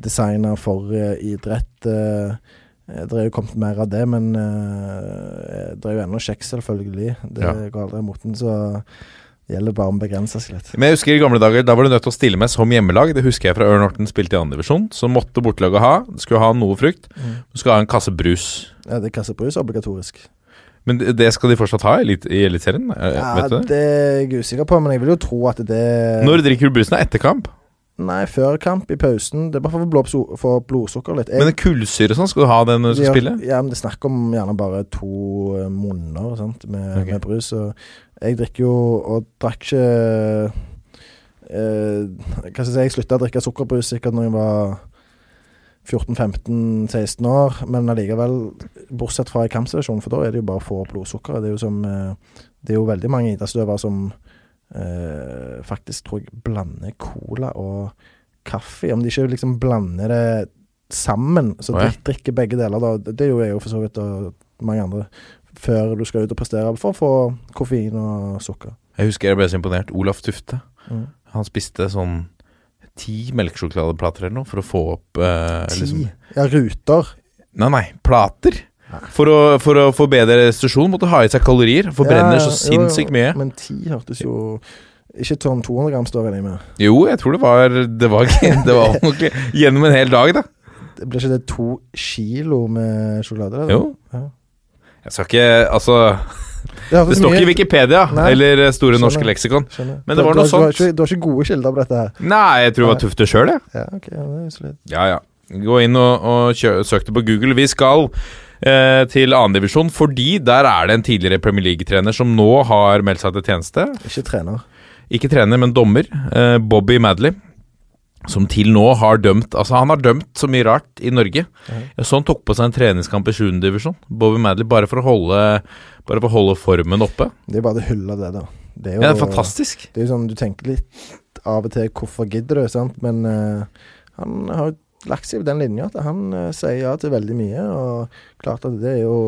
designa for uh, idrett. eh, det er jo kommet mer av det, men uh, det er jo ennå kjeks, selvfølgelig. Det Ja. går aldri mot den, så det gjelder bare å begrense seg litt. Men jeg husker i gamle dager, da var du nødt til å stille med som hjemmelag. Det husker jeg fra Ørn Horten spilte i andredivisjon. Så måtte bortelaget ha. Skulle ha noe frukt. Du skulle ha en kasse brus. Ja, det er kassebrus obligatorisk. Men det skal de fortsatt ha i Elit- Eliteserien? Eh, Ja, vet du det? det er jeg usikker på, men jeg vil jo tro at det Når drikker du brusen? Etter kamp? Nei, før kamp, i pausen. Det er bare for å få blodsu- blodsukker litt. Jeg- Men kullsyre sånn, skal du ha den når du skal Ja, spille? Ja, men det er snakk om gjerne bare to munner sant, med, okay. med brus. Jeg drikker jo Og drakk ikke eh, Hva skal jeg si Jeg slutta å drikke sukkerbrus sikkert når jeg var 14-15-16 år, men allikevel, bortsett fra i kampsituasjonen, for da er det jo bare å få blodsukkeret. Det er jo som eh, Det er jo veldig mange idrettsutøvere som eh, faktisk tror jeg blander cola og kaffe. Om de ikke liksom blander det sammen, så drik, drikker begge deler, da. Det det gjorde jeg jo for så vidt, og mange andre, før du skal ut og prestere, for å få koffein og sukker. Jeg husker jeg ble så imponert. Olaf Tufte. Mm. Han spiste sånn ti melkesjokoladeplater eller noe for å få opp eh, Ti. liksom, Ja, ruter. Nei, nei, plater. For å, for å få bedre restitusjon måtte ha i seg kalorier. Forbrenner så sinnssykt mye. Men ti hørtes jo Ikke sånn 200 gram står jeg med. Jo, jeg tror det var Det var, det var nok gjennom en hel dag, da. Det Blir ikke det to kilo med sjokolade? Eller? Jo. Ja. Jeg skal ikke Altså, Det, det står ikke i Wikipedia Nei. eller Store Skjønner. norske leksikon. Skjønner. Men det var noe sånt. du, ikke, du har ikke gode kilder på dette her? Nei, jeg tror det var. Tufte sjøl, jeg. Ja, ok. Ja, er. Ja, ja. Gå inn og, og søk det på Google. Vi skal eh, til annendivisjon fordi der er det en tidligere Premier League-trener som nå har meldt seg til tjeneste. Ikke trener. Ikke trener, men dommer. Eh, Bobby Madley. Som til nå har dømt Altså, han har dømt så mye rart i Norge. Mm. så han tok på seg en treningskamp i 7. divisjon. Bobby Madley, bare for å holde Bare for å holde formen oppe. Det er bare det hullet, det, da. Det er jo Ja, det er fantastisk. Det er jo sånn, Du tenker litt av og til 'hvorfor gidder du?' sant? Men uh, han har jo lagt seg på den linja at han uh, sier ja til veldig mye. Og klart at det er jo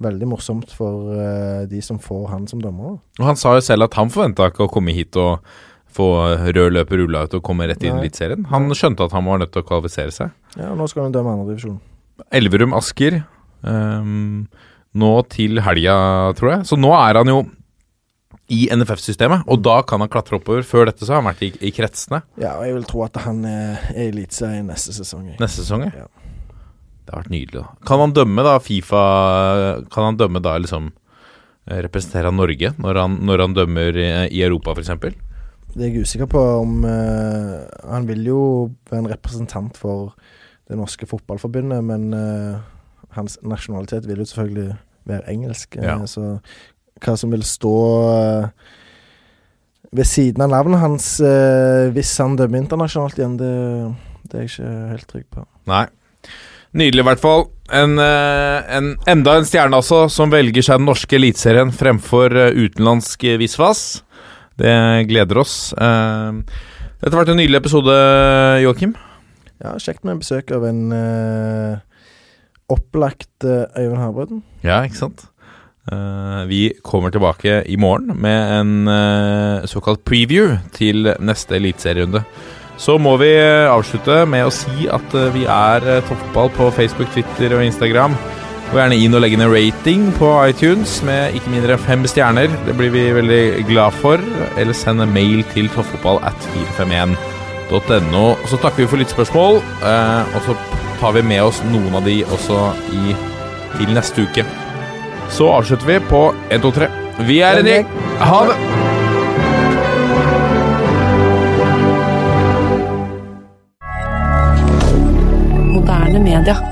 veldig morsomt for uh, de som får han som dommer. Og Han sa jo selv at han forventa ikke å komme hit og få rød løper rulla ut og komme rett inn i. Eliteserien. Han skjønte at han var nødt til å kvalifisere seg. Ja, og Nå skal han dømme andredivisjon. Elverum-Asker Um, nå til helga, tror jeg. Så nå er han jo i NFF-systemet, og da kan han klatre oppover. Før dette så har han vært i, i kretsene Ja, og jeg vil tro at han er er i Eliteserien neste sesong. jeg. neste sesong. ja. Det har vært nydelig. da Kan han dømme da Fifa Kan han dømme da liksom eh, Representere Norge når han, når han dømmer i, i Europa, f.eks.? Det er jeg usikker på om uh, Han vil jo være en representant for det norske fotballforbundet, men uh, hans nasjonalitet vil jo selvfølgelig være engelsk. eh, Ja. Så hva som vil stå eh, ved siden av navnet hans eh, hvis han dømmer internasjonalt igjen, det, det er jeg ikke helt trygg på. Nei. Nydelig, i hvert fall. En, eh, en, enda en stjerne altså, som velger seg den norske eliteserien fremfor utenlandsk visvas. Det gleder oss. Dette har vært en nydelig episode, Joakim. Ja, Kjekt med besøk av en opplagt Øyvind Harbøden. Ja, ikke sant? Eh, vi kommer tilbake i morgen med en eh, såkalt preview til neste eliteserierunde. Så må vi eh, avslutte med å si at vi er toppball på Facebook, Twitter og Instagram. Gå gjerne inn og legge ned rating på iTunes med ikke mindre enn fem stjerner. Det blir vi veldig glad for. Eller send en mail til toppfotball at 451.no. Så takker vi for litt spørsmål, og så tar vi med oss noen av de også i, til neste uke så avslutter vi på 1, 2, 3. Vi er en gjeng. Ha det! Moderne media.